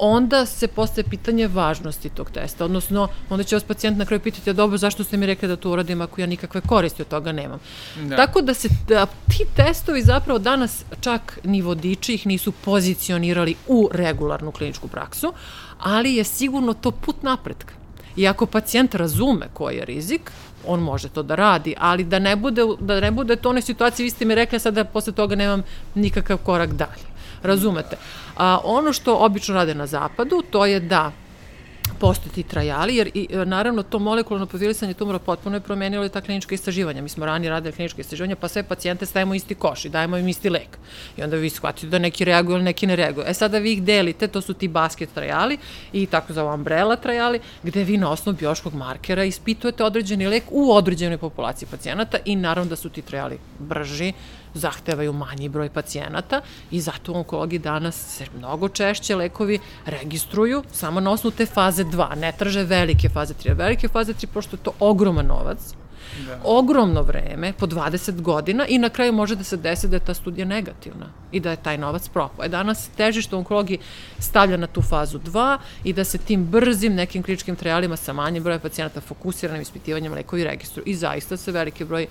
[SPEAKER 2] onda se postaje pitanje važnosti tog testa, odnosno onda će vas pacijent na kraju pitati, dobro, zašto ste mi rekli da to uradim ako ja nikakve koristi od toga nemam. Da. Tako da se da, ti testovi zapravo danas čak ni vodiči ih nisu pozicionirali u regularnu kliničku praksu, ali je sigurno to put napretka. I ako pacijent razume koji je rizik, on može to da radi, ali da ne bude, da ne bude to one situacije, vi ste mi rekli, sada posle toga nemam nikakav korak dalje. Razumete? A, ono što obično rade na zapadu, to je da postoje ti trajali, jer i, naravno to molekularno profilisanje tumora potpuno je promenilo i ta klinička istraživanja. Mi smo ranije radili klinička istraživanja, pa sve pacijente stavimo isti koš i dajemo im isti lek. I onda vi shvatite da neki reaguju ili neki ne reaguju. E sada vi ih delite, to su ti basket trajali i tako za umbrella trajali, gde vi na osnovu bioškog markera ispitujete određeni lek u određenoj populaciji pacijenata i naravno da su ti trajali brži, zahtevaju manji broj pacijenata i zato u onkologiji danas se mnogo češće lekovi registruju samo na osnovu te faze 2, ne traže velike faze 3, velike faze 3 pošto je to ogroman novac, da. ogromno vreme, po 20 godina i na kraju može da se desi da je ta studija negativna i da je taj novac propao. E danas težište onkologiji stavlja na tu fazu 2 i da se tim brzim nekim kliničkim trijalima sa manjim brojem pacijenata fokusiranim ispitivanjem lekovi registruju i zaista se veliki broj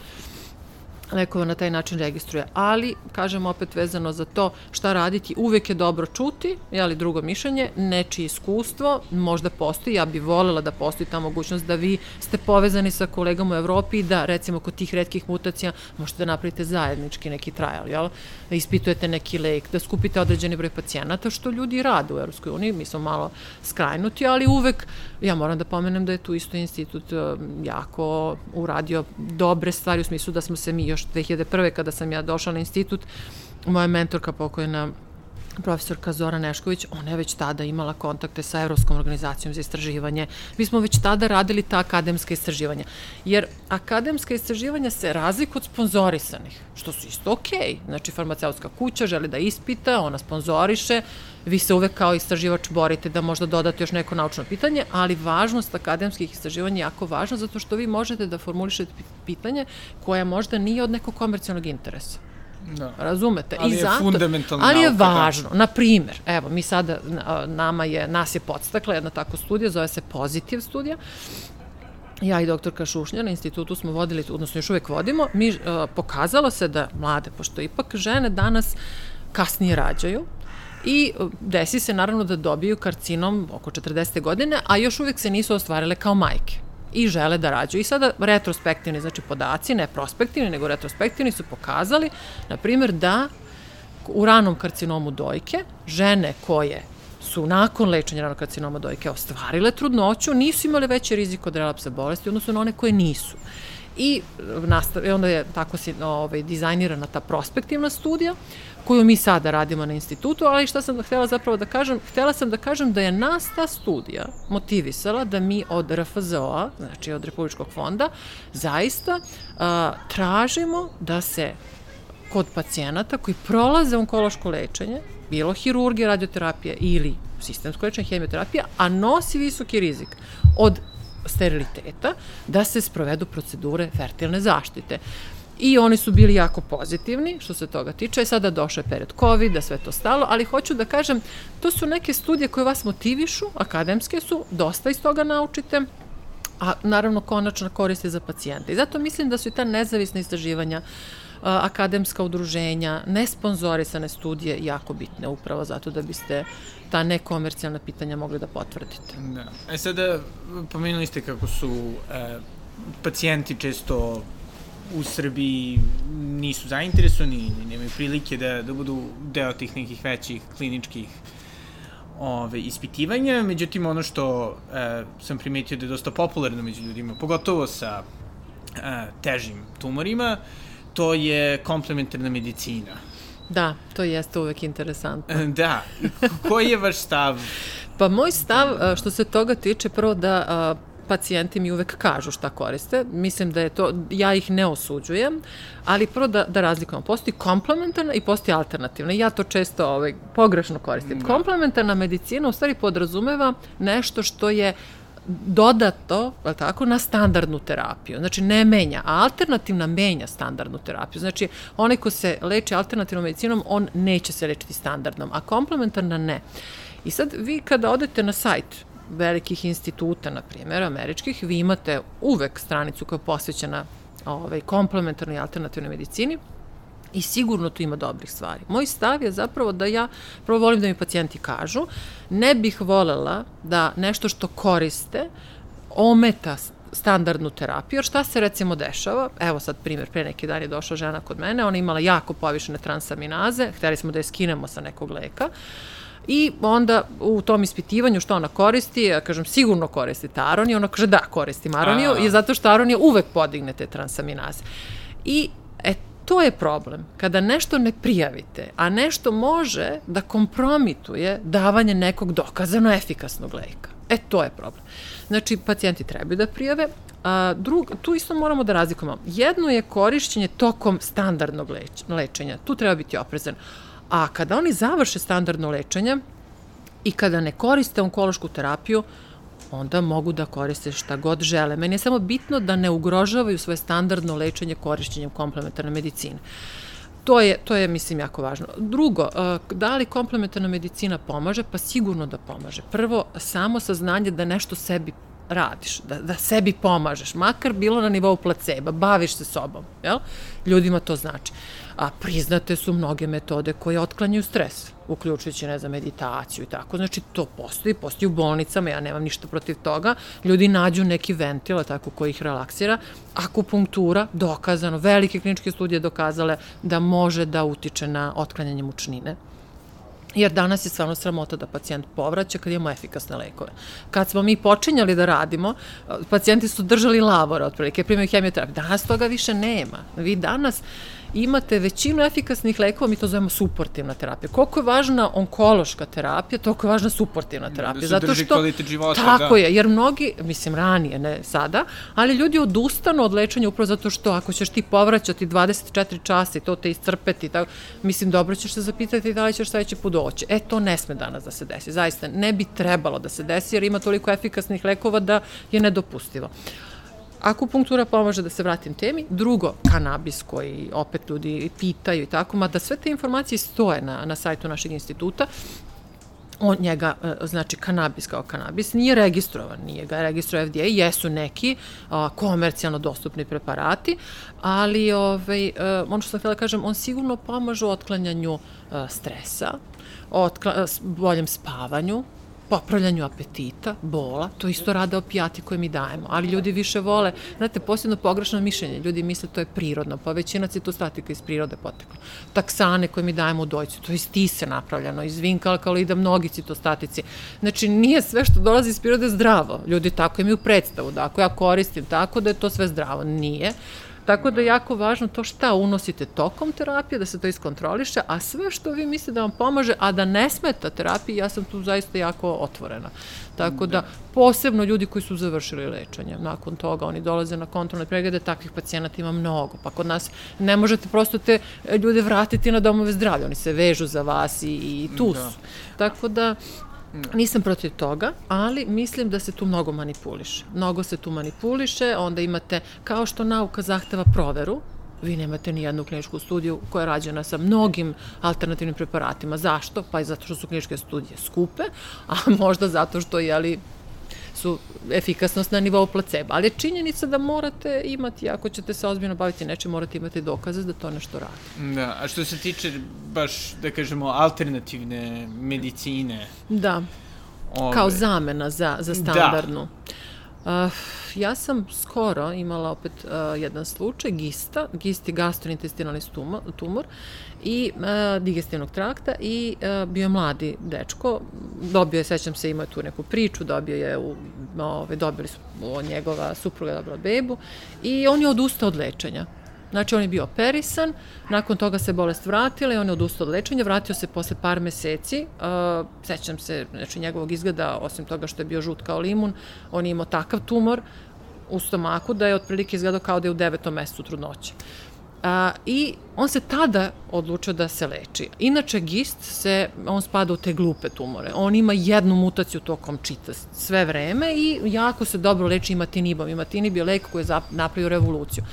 [SPEAKER 2] lekova na taj način registruje. Ali, kažem opet vezano za to šta raditi, uvek je dobro čuti, jeli drugo mišljenje, nečije iskustvo, možda postoji, ja bih volela da postoji ta mogućnost da vi ste povezani sa kolegama u Evropi i da recimo kod tih redkih mutacija možete da napravite zajednički neki trial, jel? Da ispitujete neki lek, da skupite određeni broj pacijenata, što ljudi rade u Evropskoj uniji, mi smo malo skrajnuti, ali uvek, ja moram da pomenem da je tu isto institut um, jako uradio dobre stvari u smislu da smo se mi još još 2001. kada sam ja došla na institut, moja mentorka pokojna profesorka Zora Nešković, ona je već tada imala kontakte sa Evropskom organizacijom za istraživanje. Mi smo već tada radili ta akademska istraživanja. Jer akademska istraživanja se razliku od sponzorisanih, što su isto okej. Okay. Znači, farmaceutska kuća želi da ispita, ona sponzoriše, vi se uvek kao istraživač borite da možda dodate još neko naučno pitanje, ali važnost akademskih istraživanja je jako važna zato što vi možete da formulišete pitanje koje možda nije od nekog komercijalnog interesa. Da. Razumete?
[SPEAKER 3] Ali I zato, je fundamentalno
[SPEAKER 2] Ali je da. važno. Na primer, evo, mi sada, nama je, nas je podstakla jedna tako studija, zove se Pozitiv studija, ja i doktorka Šušnja na institutu smo vodili, odnosno još uvek vodimo, mi uh, pokazalo se da mlade, pošto ipak žene danas kasnije rađaju, i desi se naravno da dobiju karcinom oko 40. godine, a još uvek se nisu ostvarile kao majke i žele da rađaju. I sada retrospektivni, znači podaci, ne prospektivni, nego retrospektivni su pokazali, na primjer, da u ranom karcinomu dojke žene koje su nakon lečenja ranog karcinoma dojke ostvarile trudnoću, nisu imale veći rizik od relapsa bolesti, odnosno na one koje nisu. I nastav, onda je tako si, ovaj, dizajnirana ta prospektivna studija, koju mi sada radimo na institutu, ali šta sam htela zapravo da kažem? Htela sam da kažem da je nas ta studija motivisala da mi od RFZO-a, znači od Republičkog fonda, zaista a, tražimo da se kod pacijenata koji prolaze onkološko lečenje, bilo hirurgija, radioterapija ili sistemsko lečenje, hemioterapija, a nosi visoki rizik od steriliteta, da se sprovedu procedure fertilne zaštite. I oni su bili jako pozitivni što se toga tiče. Sada došao je period COVID, da sve to stalo, ali hoću da kažem, to su neke studije koje vas motivišu, akademske su, dosta iz toga naučite, a naravno konačna korist je za pacijente. I zato mislim da su i ta nezavisna istraživanja akademska udruženja, nesponzorisane studije jako bitne upravo zato da biste ta nekomercijalna pitanja mogli da potvrdite.
[SPEAKER 3] Da. E sada, pomenuli ste kako su e, pacijenti često u Srbiji nisu zainteresovani, nemaju prilike da, da budu deo tih nekih većih kliničkih ove, ispitivanja, međutim ono što e, sam primetio da je dosta popularno među ljudima, pogotovo sa e, težim tumorima, to je komplementarna medicina.
[SPEAKER 2] Da, to jeste uvek interesantno.
[SPEAKER 3] Da. Koji je vaš stav?
[SPEAKER 2] Pa moj stav e, što se toga tiče prvo da pacijenti mi uvek kažu šta koriste. Mislim da je to, ja ih ne osuđujem, ali prvo da, da razlikujemo. Postoji komplementarna i postoji alternativna. Ja to često ovaj, pogrešno koristim. Da. Komplementarna medicina u stvari podrazumeva nešto što je dodato, je tako, na standardnu terapiju. Znači, ne menja, a alternativna menja standardnu terapiju. Znači, onaj ko se leči alternativnom medicinom, on neće se lečiti standardnom, a komplementarna ne. I sad, vi kada odete na sajt velikih instituta, na primjer, američkih, vi imate uvek stranicu koja je posvećena ovaj, komplementarnoj alternativnoj medicini, I sigurno tu ima dobrih stvari. Moj stav je zapravo da ja prvo volim da mi pacijenti kažu, ne bih volela da nešto što koriste ometa standardnu terapiju, jer šta se recimo dešava, evo sad primjer, pre neki dan je došla žena kod mene, ona imala jako povišene transaminaze, hteli smo da je skinemo sa nekog leka, I onda u tom ispitivanju što ona koristi, ja kažem sigurno koristi taroniju, ona kaže da koristi maroniju, i zato što taronija uvek podigne te transaminaze. I e, to je problem. Kada nešto ne prijavite, a nešto može da kompromituje davanje nekog dokazano efikasnog leka. E, to je problem. Znači, pacijenti trebaju da prijave, a drug, tu isto moramo da razlikujemo. Jedno je korišćenje tokom standardnog leč, lečenja. Tu treba biti oprezan. A kada oni završe standardno lečenje i kada ne koriste onkološku terapiju, onda mogu da koriste šta god žele. Meni je samo bitno da ne ugrožavaju svoje standardno lečenje korišćenjem komplementarne medicine. To je, to je, mislim, jako važno. Drugo, da li komplementarna medicina pomaže? Pa sigurno da pomaže. Prvo, samo saznanje da nešto sebi radiš, da, da sebi pomažeš, makar bilo na nivou placeba, baviš se sobom, jel? Ljudima to znači. A priznate su mnoge metode koje otklanjaju stres, uključujući, ne znam, meditaciju i tako. Znači, to postoji, postoji u bolnicama, ja nemam ništa protiv toga. Ljudi nađu neki ventil, tako, koji ih relaksira. Akupunktura, dokazano, velike kliničke studije dokazale da može da utiče na otklanjanje mučnine Jer danas je stvarno sramota da pacijent povraća kad imamo efikasne lekove. Kad smo mi počinjali da radimo, pacijenti su držali lavora, otprilike, primaju hemioterapiju. Danas toga više nema. Vi danas imate većinu efikasnih lekova, mi to zovemo suportivna terapija. Koliko je važna onkološka terapija, toliko je važna suportivna terapija.
[SPEAKER 3] Da se Zato što, kvalitet života.
[SPEAKER 2] Tako da. je, jer mnogi, mislim ranije, ne sada, ali ljudi odustanu od lečenja upravo zato što ako ćeš ti povraćati 24 časa i to te iscrpeti, tako, mislim, dobro ćeš se zapitati da li ćeš sledeći put doći. E, to ne sme danas da se desi. Zaista, ne bi trebalo da se desi, jer ima toliko efikasnih lekova da je nedopustivo. Akupunktura pomaže da se vratim temi. Drugo, kanabis koji opet ljudi pitaju i tako, mada sve te informacije stoje na, na sajtu našeg instituta, on njega, e, znači kanabis kao kanabis, nije registrovan, nije ga registruje FDA, jesu neki a, komercijalno dostupni preparati, ali ovaj, a, e, ono što sam htjela da kažem, on sigurno pomaže u otklanjanju a, stresa, otkla, boljem spavanju, popravljanju apetita, bola, to isto rade opijati koje mi dajemo, ali ljudi više vole, znate, posebno pogrešno mišljenje, ljudi misle to je prirodno, pa većina citostatika iz prirode potekla. Taksane koje mi dajemo u dojcu, to je iz tise napravljeno, iz vinka alkalida, mnogi citostatici. Znači, nije sve što dolazi iz prirode zdravo. Ljudi tako imaju predstavu, da ako ja koristim tako da je to sve zdravo. Nije. Tako da je jako važno to šta unosite tokom terapije, da se to iskontroliše, a sve što vi mislite da vam pomaže, a da ne smeta terapiji, ja sam tu zaista jako otvorena. Tako da, posebno ljudi koji su završili lečenje, nakon toga oni dolaze na kontrolne preglede, takvih pacijenata ima mnogo, pa kod nas ne možete prosto te ljude vratiti na domove zdravlja, oni se vežu za vas i, i tu da. su. Da. Tako da, Nisam protiv toga, ali mislim da se tu mnogo manipuliše. Mnogo se tu manipuliše, onda imate, kao što nauka zahteva proveru, vi nemate ni jednu kliničku studiju koja je rađena sa mnogim alternativnim preparatima. Zašto? Pa i zato što su kliničke studije skupe, a možda zato što, jeli, su efikasnost na nivou placebo. Ali je činjenica da morate imati, ako ćete se ozbiljno baviti nečim, morate imati dokaze da to nešto radi.
[SPEAKER 3] Da, a što se tiče baš, da kažemo, alternativne medicine.
[SPEAKER 2] Da, ove... kao zamena za, za da. standardnu. Da. Uh, ja sam skoro imala opet uh, jedan slučaj gista, gist je gastrointestinalni tumor i uh, digestivnog trakta i uh, bio je mladi dečko, dobio je, sećam se, imao je tu neku priču, dobio je, u, ove, dobili su njegova supruga dobila bebu i on je odustao od lečenja. Znači, on je bio operisan, nakon toga se bolest vratila i on je odustao od lečenja, vratio se posle par meseci, uh, sećam se, znači, njegovog izgleda, osim toga što je bio žut kao limun, on je imao takav tumor u stomaku da je otprilike izgledao kao da je u devetom mesecu trudnoće. A, I on se tada odlučio da se leči. Inače, gist se, on spada u te glupe tumore. On ima jednu mutaciju tokom čita sve vreme i jako se dobro leči imatinibom. Imatinib je lek koji je napravio revoluciju.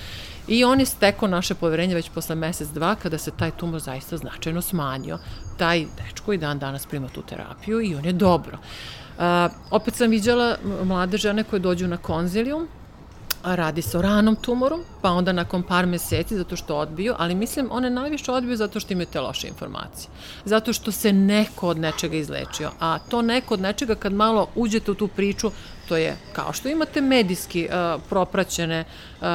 [SPEAKER 2] I on je stekao naše poverenje već posle mesec, dva, kada se taj tumor zaista značajno smanjio. Taj dečko i dan danas prima tu terapiju i on je dobro. Uh, opet sam viđala mlade žene koje dođu na konzilijum radi se o ranom tumoru, pa onda nakon par meseci zato što odbiju, ali mislim one najviše odbiju zato što imaju te loše informacije. Zato što se neko od nečega izlečio, a to neko od nečega kad malo uđete u tu priču, to je kao što imate medijski uh, propraćene uh,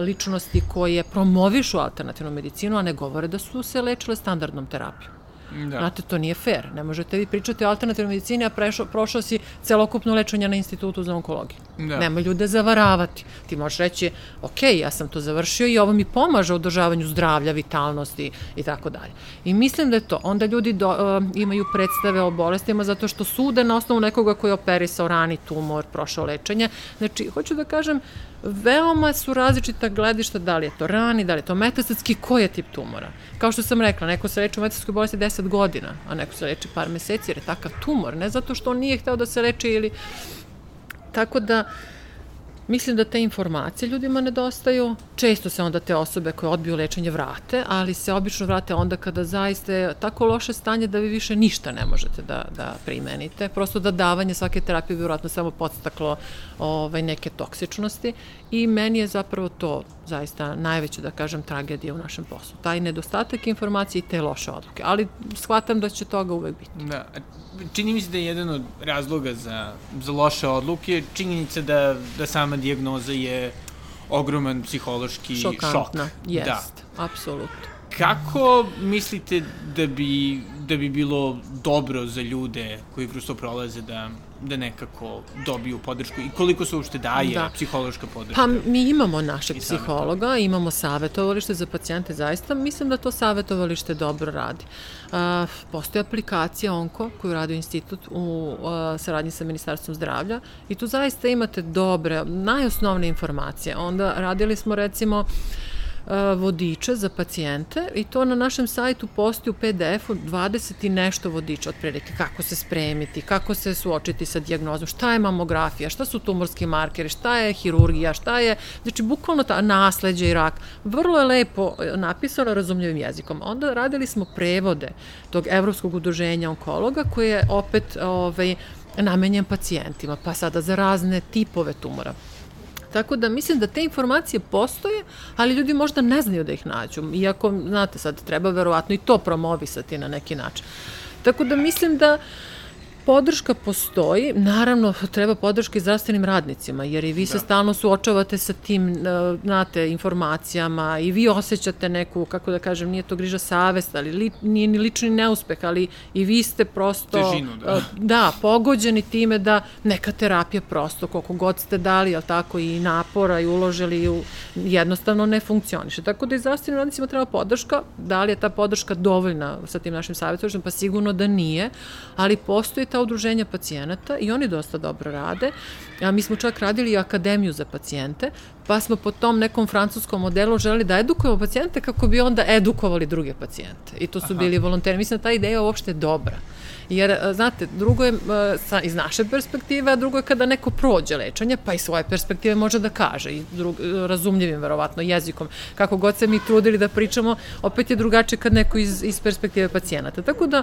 [SPEAKER 2] ličnosti koje promovišu alternativnu medicinu, a ne govore da su se lečile standardnom terapijom. Da. Znate, to nije fair. Ne možete vi pričati o alternativnoj medicini, a prešao, prošao si celokupno lečenje na institutu za onkologiju. Da. Nema ljude zavaravati. Ti možeš reći, ok, ja sam to završio i ovo mi pomaže u održavanju zdravlja, vitalnosti i tako dalje. I mislim da je to. Onda ljudi do, uh, imaju predstave o bolestima zato što sude na osnovu nekoga koji je operisao rani tumor, prošao lečenje. Znači, hoću da kažem, veoma su različita gledišta, da li je to rani, da li je to metastatski, koji je tip tumora. Kao što sam rekla, neko se leči u metastatskoj bolesti 10 godina, a neko se leči par meseci jer je takav tumor, ne zato što on nije hteo da se leči ili... Tako da, Mislim da te informacije ljudima nedostaju. Često se onda te osobe koje odbiju lečenje vrate, ali se obično vrate onda kada zaista je tako loše stanje da vi više ništa ne možete da, da primenite. Prosto da davanje svake terapije bi vjerojatno samo podstaklo ovaj, neke toksičnosti i meni je zapravo to zaista najveća, da kažem, tragedija u našem poslu. Taj nedostatak informacije i te loše odluke. Ali shvatam da će toga uvek biti.
[SPEAKER 3] Da, čini mi se da je jedan od razloga za, za loše odluke činjenica da, da sama dijagnoza je ogroman psihološki
[SPEAKER 2] Šokantna.
[SPEAKER 3] šok.
[SPEAKER 2] Jest, da. apsolutno.
[SPEAKER 3] Kako mislite da bi, da bi bilo dobro za ljude koji kroz to prolaze da, da nekako dobiju podršku i koliko se uopšte daje da. psihološka podrška?
[SPEAKER 2] Pa mi imamo našeg psihologa, imamo savjetovalište za pacijente, zaista mislim da to savjetovalište dobro radi. Uh, postoji aplikacija Onko koju radi institut u uh, saradnji sa Ministarstvom zdravlja i tu zaista imate dobre, najosnovne informacije. Onda radili smo recimo uh, vodiče za pacijente i to na našem sajtu postoji u PDF-u 20 i nešto vodiča otprilike kako se spremiti, kako se suočiti sa dijagnozom, šta je mamografija, šta su tumorski markeri, šta je hirurgija, šta je, znači bukvalno ta nasledđe i rak. Vrlo je lepo napisano razumljivim jezikom. Onda radili smo prevode tog Evropskog udruženja onkologa koje je opet ovaj, namenjen pacijentima, pa sada za razne tipove tumora. Tako da mislim da te informacije postoje, ali ljudi možda ne znaju da ih nađu. Iako, znate, sad treba verovatno i to promovisati na neki način. Tako da mislim da podrška postoji, naravno treba podrška i zdravstvenim radnicima, jer i vi da. se stalno suočavate sa tim, e, znate, informacijama i vi osjećate neku, kako da kažem, nije to griža savest, ali li, nije ni lični neuspeh, ali i vi ste prosto,
[SPEAKER 3] Težinu, da. E,
[SPEAKER 2] da, pogođeni time da neka terapija prosto, koliko god ste dali, ali tako i napora i uložili, jednostavno ne funkcioniše. Tako da i zdravstvenim radnicima treba podrška, da li je ta podrška dovoljna sa tim našim savjetovištem, pa sigurno da nije, ali postoji ta ta udruženja pacijenata i oni dosta dobro rade. A mi smo čak radili i akademiju za pacijente, pa smo po tom nekom francuskom modelu želi da edukujemo pacijente kako bi onda edukovali druge pacijente. I to su Aha. bili volonteri. Mislim da ta ideja uopšte je dobra Jer, znate, drugo je sa, iz naše perspektive, a drugo je kada neko prođe lečenje, pa i svoje perspektive može da kaže, i drug, razumljivim, verovatno, jezikom. Kako god se mi trudili da pričamo, opet je drugačije kad neko iz, iz perspektive pacijenata. Tako da,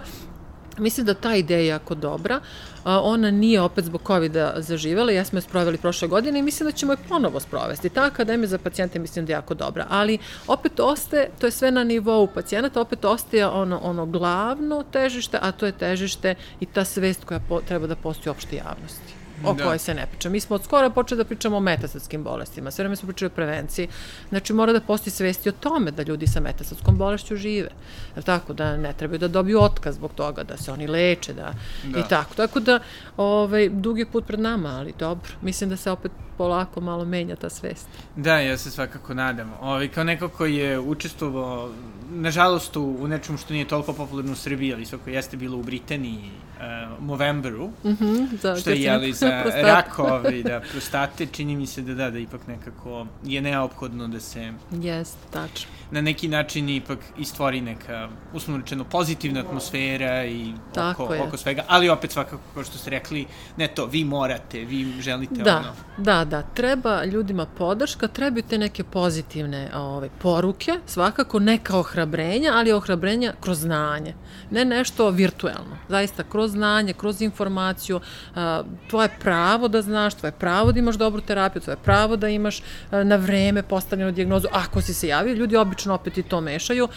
[SPEAKER 2] Mislim da ta ideja je jako dobra. Ona nije opet zbog COVID-a zaživela, ja smo je sproveli prošle godine i mislim da ćemo je ponovo sprovesti. Ta akademija za pacijente mislim da je jako dobra, ali opet ostaje, to je sve na nivou pacijenata, opet ostaje ono, ono glavno težište, a to je težište i ta svest koja po, treba da postoji opšte javnosti o da. kojoj se ne priča. Mi smo od skora počeli da pričamo o metastatskim bolestima, sve vreme smo pričali o prevenciji. Znači, mora da postoji svesti o tome da ljudi sa metastatskom bolešću žive. Je tako? Da ne trebaju da dobiju otkaz zbog toga, da se oni leče, da, da. i tako. Tako da, ovaj, dug je put pred nama, ali dobro. Mislim da se opet polako malo menja ta svest.
[SPEAKER 3] Da, ja se svakako nadam. Ovaj, kao neko koji je učestvovao, nažalost, u, u nečemu što nije toliko popularno u Srbiji, ali svako jeste bilo u Britaniji, uh, Movemberu, mm -hmm, što je jeli za rak ovaj, da, prostate, čini mi se da da, da ipak nekako je neophodno da se...
[SPEAKER 2] Jest, tačno
[SPEAKER 3] na neki način ipak i stvori neka, uslovno rečeno, pozitivna atmosfera i oko, oko svega, ali opet svakako, kao što ste rekli, ne to, vi morate, vi želite
[SPEAKER 2] da,
[SPEAKER 3] ono.
[SPEAKER 2] Da, da, treba ljudima podrška, trebaju te neke pozitivne ove, poruke, svakako neka ohrabrenja, ali ohrabrenja kroz znanje, ne nešto virtuelno, zaista kroz znanje, kroz informaciju, a, tvoje pravo da znaš, tvoje pravo da imaš dobru terapiju, tvoje pravo da imaš a, na vreme postavljenu diagnozu, ako si se javio, ljudi obično opet i to mešaju,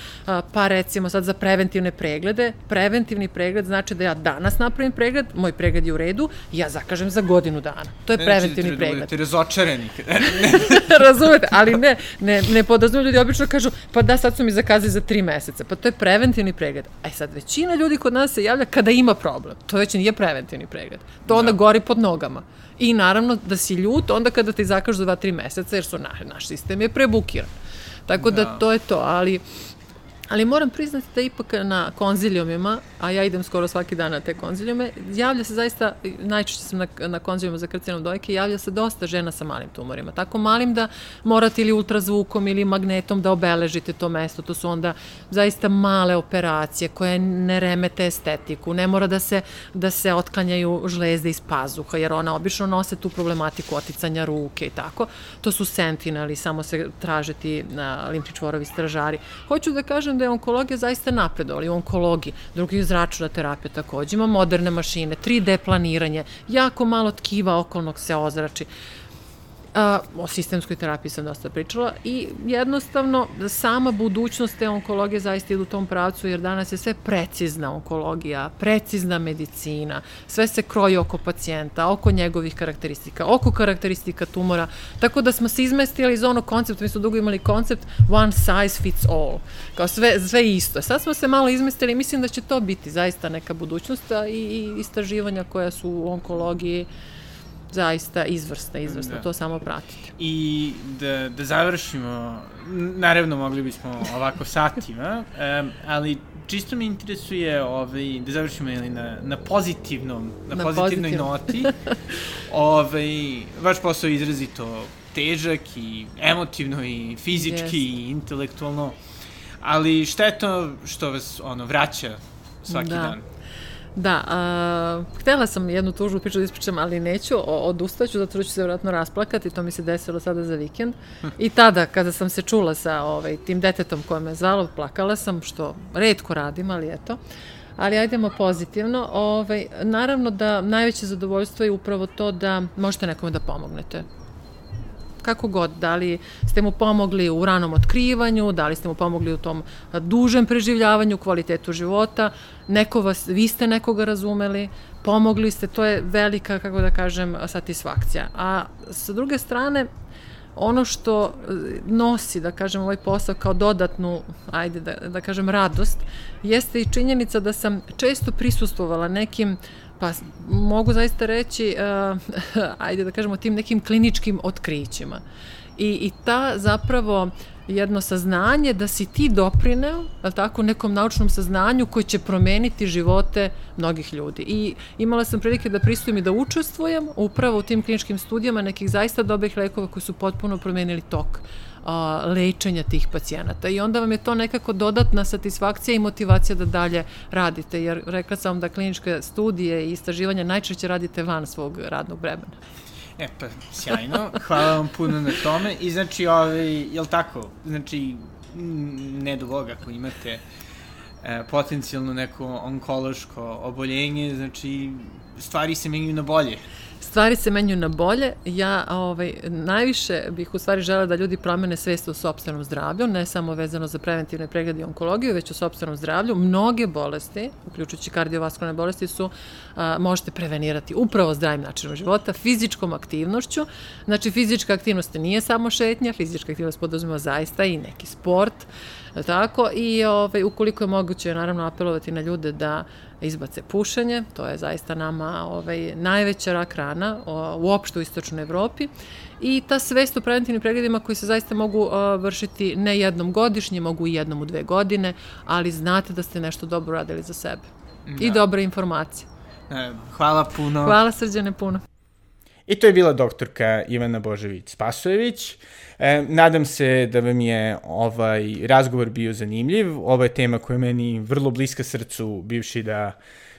[SPEAKER 2] pa recimo sad za preventivne preglede, preventivni pregled znači da ja danas napravim pregled, moj pregled je u redu, ja zakažem za godinu dana. To je preventivni znači, pregled.
[SPEAKER 3] Ti razočarani.
[SPEAKER 2] Razumete, ali ne, ne, ne podrazumiju ljudi obično kažu, pa da sad su mi zakazali za tri meseca, pa to je preventivni pregled. Aj e sad, većina ljudi kod nas se javlja kada ima problem. To već nije preventivni pregled. To onda da. gori pod nogama. I naravno da si ljut onda kada ti zakažu za 2-3 meseca, jer su na, naš sistem je prebukiran. Tako da, da to je to, ali Ali moram priznati da ipak na konzilijumima, a ja idem skoro svaki dan na te konzilijume, javlja se zaista, najčešće sam na, na konzilijumu za karcinom dojke, javlja se dosta žena sa malim tumorima. Tako malim da morate ili ultrazvukom ili magnetom da obeležite to mesto. To su onda zaista male operacije koje ne remete estetiku. Ne mora da se, da se otklanjaju žlezde iz pazuha, jer ona obično nose tu problematiku oticanja ruke i tako. To su sentineli, samo se tražeti na limfni čvorovi stražari. Hoću da kažem da je onkologija zaista napredovala i u onkologiji, drugi zračna terapija takođe, ima moderne mašine, 3D planiranje, jako malo tkiva okolnog se ozrači. O sistemskoj terapiji sam dosta pričala i jednostavno sama budućnost te onkologije zaista ide u tom pravcu jer danas je sve precizna onkologija, precizna medicina, sve se kroji oko pacijenta, oko njegovih karakteristika, oko karakteristika tumora, tako da smo se izmestili iz onog koncepta, mi smo dugo imali koncept one size fits all, kao sve, sve isto. Sad smo se malo izmestili i mislim da će to biti zaista neka budućnost i, i istraživanja koja su u onkologiji zaista izvrsna, izvrsna, da. to samo pratite.
[SPEAKER 3] I da, da završimo, naravno mogli bismo ovako satima, um, ali čisto me interesuje ovaj, da završimo ili na, na pozitivnom, na, na pozitivnoj pozitiv. noti. ovaj, vaš posao je izrazito težak i emotivno i fizički yes. i intelektualno, ali šta je to što vas ono vraća svaki da. dan?
[SPEAKER 2] Da, a, htela sam jednu tužnu priču da ispričam, ali neću, odustaću, zato što ću se vjerojatno rasplakati, to mi se desilo sada za vikend. I tada, kada sam se čula sa ovaj, tim detetom koje me zvalo, plakala sam, što redko radim, ali eto. Ali ajdemo pozitivno. Ovaj, naravno da najveće zadovoljstvo je upravo to da možete nekome da pomognete kako god, da li ste mu pomogli u ranom otkrivanju, da li ste mu pomogli u tom dužem preživljavanju, kvalitetu života, neko vas, vi ste nekoga razumeli, pomogli ste, to je velika, kako da kažem, satisfakcija. A sa druge strane, ono što e, nosi, da kažem, ovaj posao kao dodatnu, ajde da, da kažem, radost, jeste i činjenica da sam često prisustvovala nekim Pa mogu zaista reći, uh, ajde da kažemo, tim nekim kliničkim otkrićima. I, i ta zapravo jedno saznanje da si ti doprineo, ali tako, nekom naučnom saznanju koji će promeniti živote mnogih ljudi. I imala sam prilike da pristujem i da učestvujem upravo u tim kliničkim studijama nekih zaista dobrih lekova koji su potpuno promenili tok a, lečenja tih pacijenata. I onda vam je to nekako dodatna satisfakcija i motivacija da dalje radite, jer rekla sam da kliničke studije i istraživanja najčešće radite van svog radnog vremena.
[SPEAKER 3] E pa, sjajno, hvala vam puno na tome. I znači, ovaj, jel tako, znači, ne do Boga ako imate e, potencijalno neko onkološko oboljenje, znači, stvari se menjuju na bolje
[SPEAKER 2] stvari se menju na bolje. Ja ovaj, najviše bih u stvari žela da ljudi promene svest o sobstvenom zdravlju, ne samo vezano za preventivne preglede i onkologiju, već o sobstvenom zdravlju. Mnoge bolesti, uključujući kardiovaskularne bolesti, su a, možete prevenirati upravo zdravim načinom života, fizičkom aktivnošću. Znači, fizička aktivnost nije samo šetnja, fizička aktivnost poduzima zaista i neki sport, tako, i ovaj, ukoliko je moguće, naravno, apelovati na ljude da izbace pušenje, to je zaista nama ovaj, najveća rak rana uopšte u istočnoj Evropi i ta svest o preventivnim pregledima koji se zaista mogu uh, vršiti ne jednom godišnje, mogu i jednom u dve godine, ali znate da ste nešto dobro radili za sebe. Da. I dobra informacija.
[SPEAKER 3] E, hvala puno.
[SPEAKER 2] Hvala srđane puno.
[SPEAKER 3] I to je bila doktorka Ivana Božević-Spasojević. E, nadam se da vam je ovaj razgovor bio zanimljiv. Ova je tema koja je meni vrlo bliska srcu, bivši da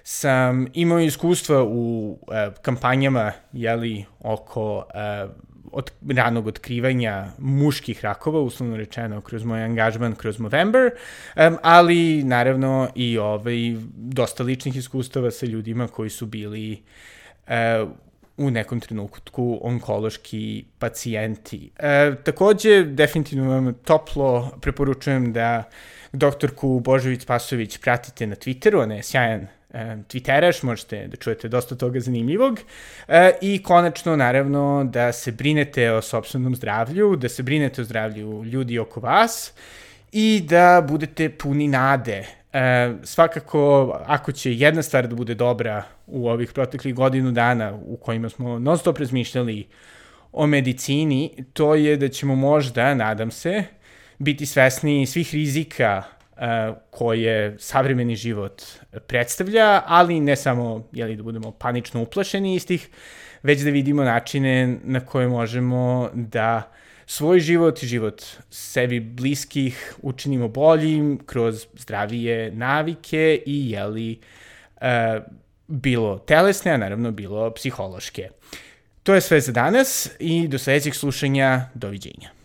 [SPEAKER 3] sam imao iskustva u e, kampanjama jeli, oko e, od ranog otkrivanja muških rakova, uslovno rečeno kroz moj angažman kroz Movember, um, ali naravno i ovaj, dosta ličnih iskustava sa ljudima koji su bili uh, u nekom trenutku onkološki pacijenti. E, takođe, definitivno vam toplo preporučujem da doktorku Božović Pasović pratite na Twitteru, ona je sjajan e, Twitteraš, možete da čujete dosta toga zanimljivog. E, I konačno, naravno, da se brinete o sobstvenom zdravlju, da se brinete o zdravlju ljudi oko vas i da budete puni nade E, svakako, ako će jedna stvar da bude dobra u ovih proteklih godinu dana u kojima smo non stop razmišljali o medicini, to je da ćemo možda, nadam se, biti svesni svih rizika e, koje savremeni život predstavlja, ali ne samo jeli, da budemo panično uplašeni istih, već da vidimo načine na koje možemo da svoj život i život sebi bliskih učinimo boljim kroz zdravije navike i jeli e, bilo telesne, a naravno bilo psihološke. To je sve za danas i do sledećeg slušanja. Doviđenja.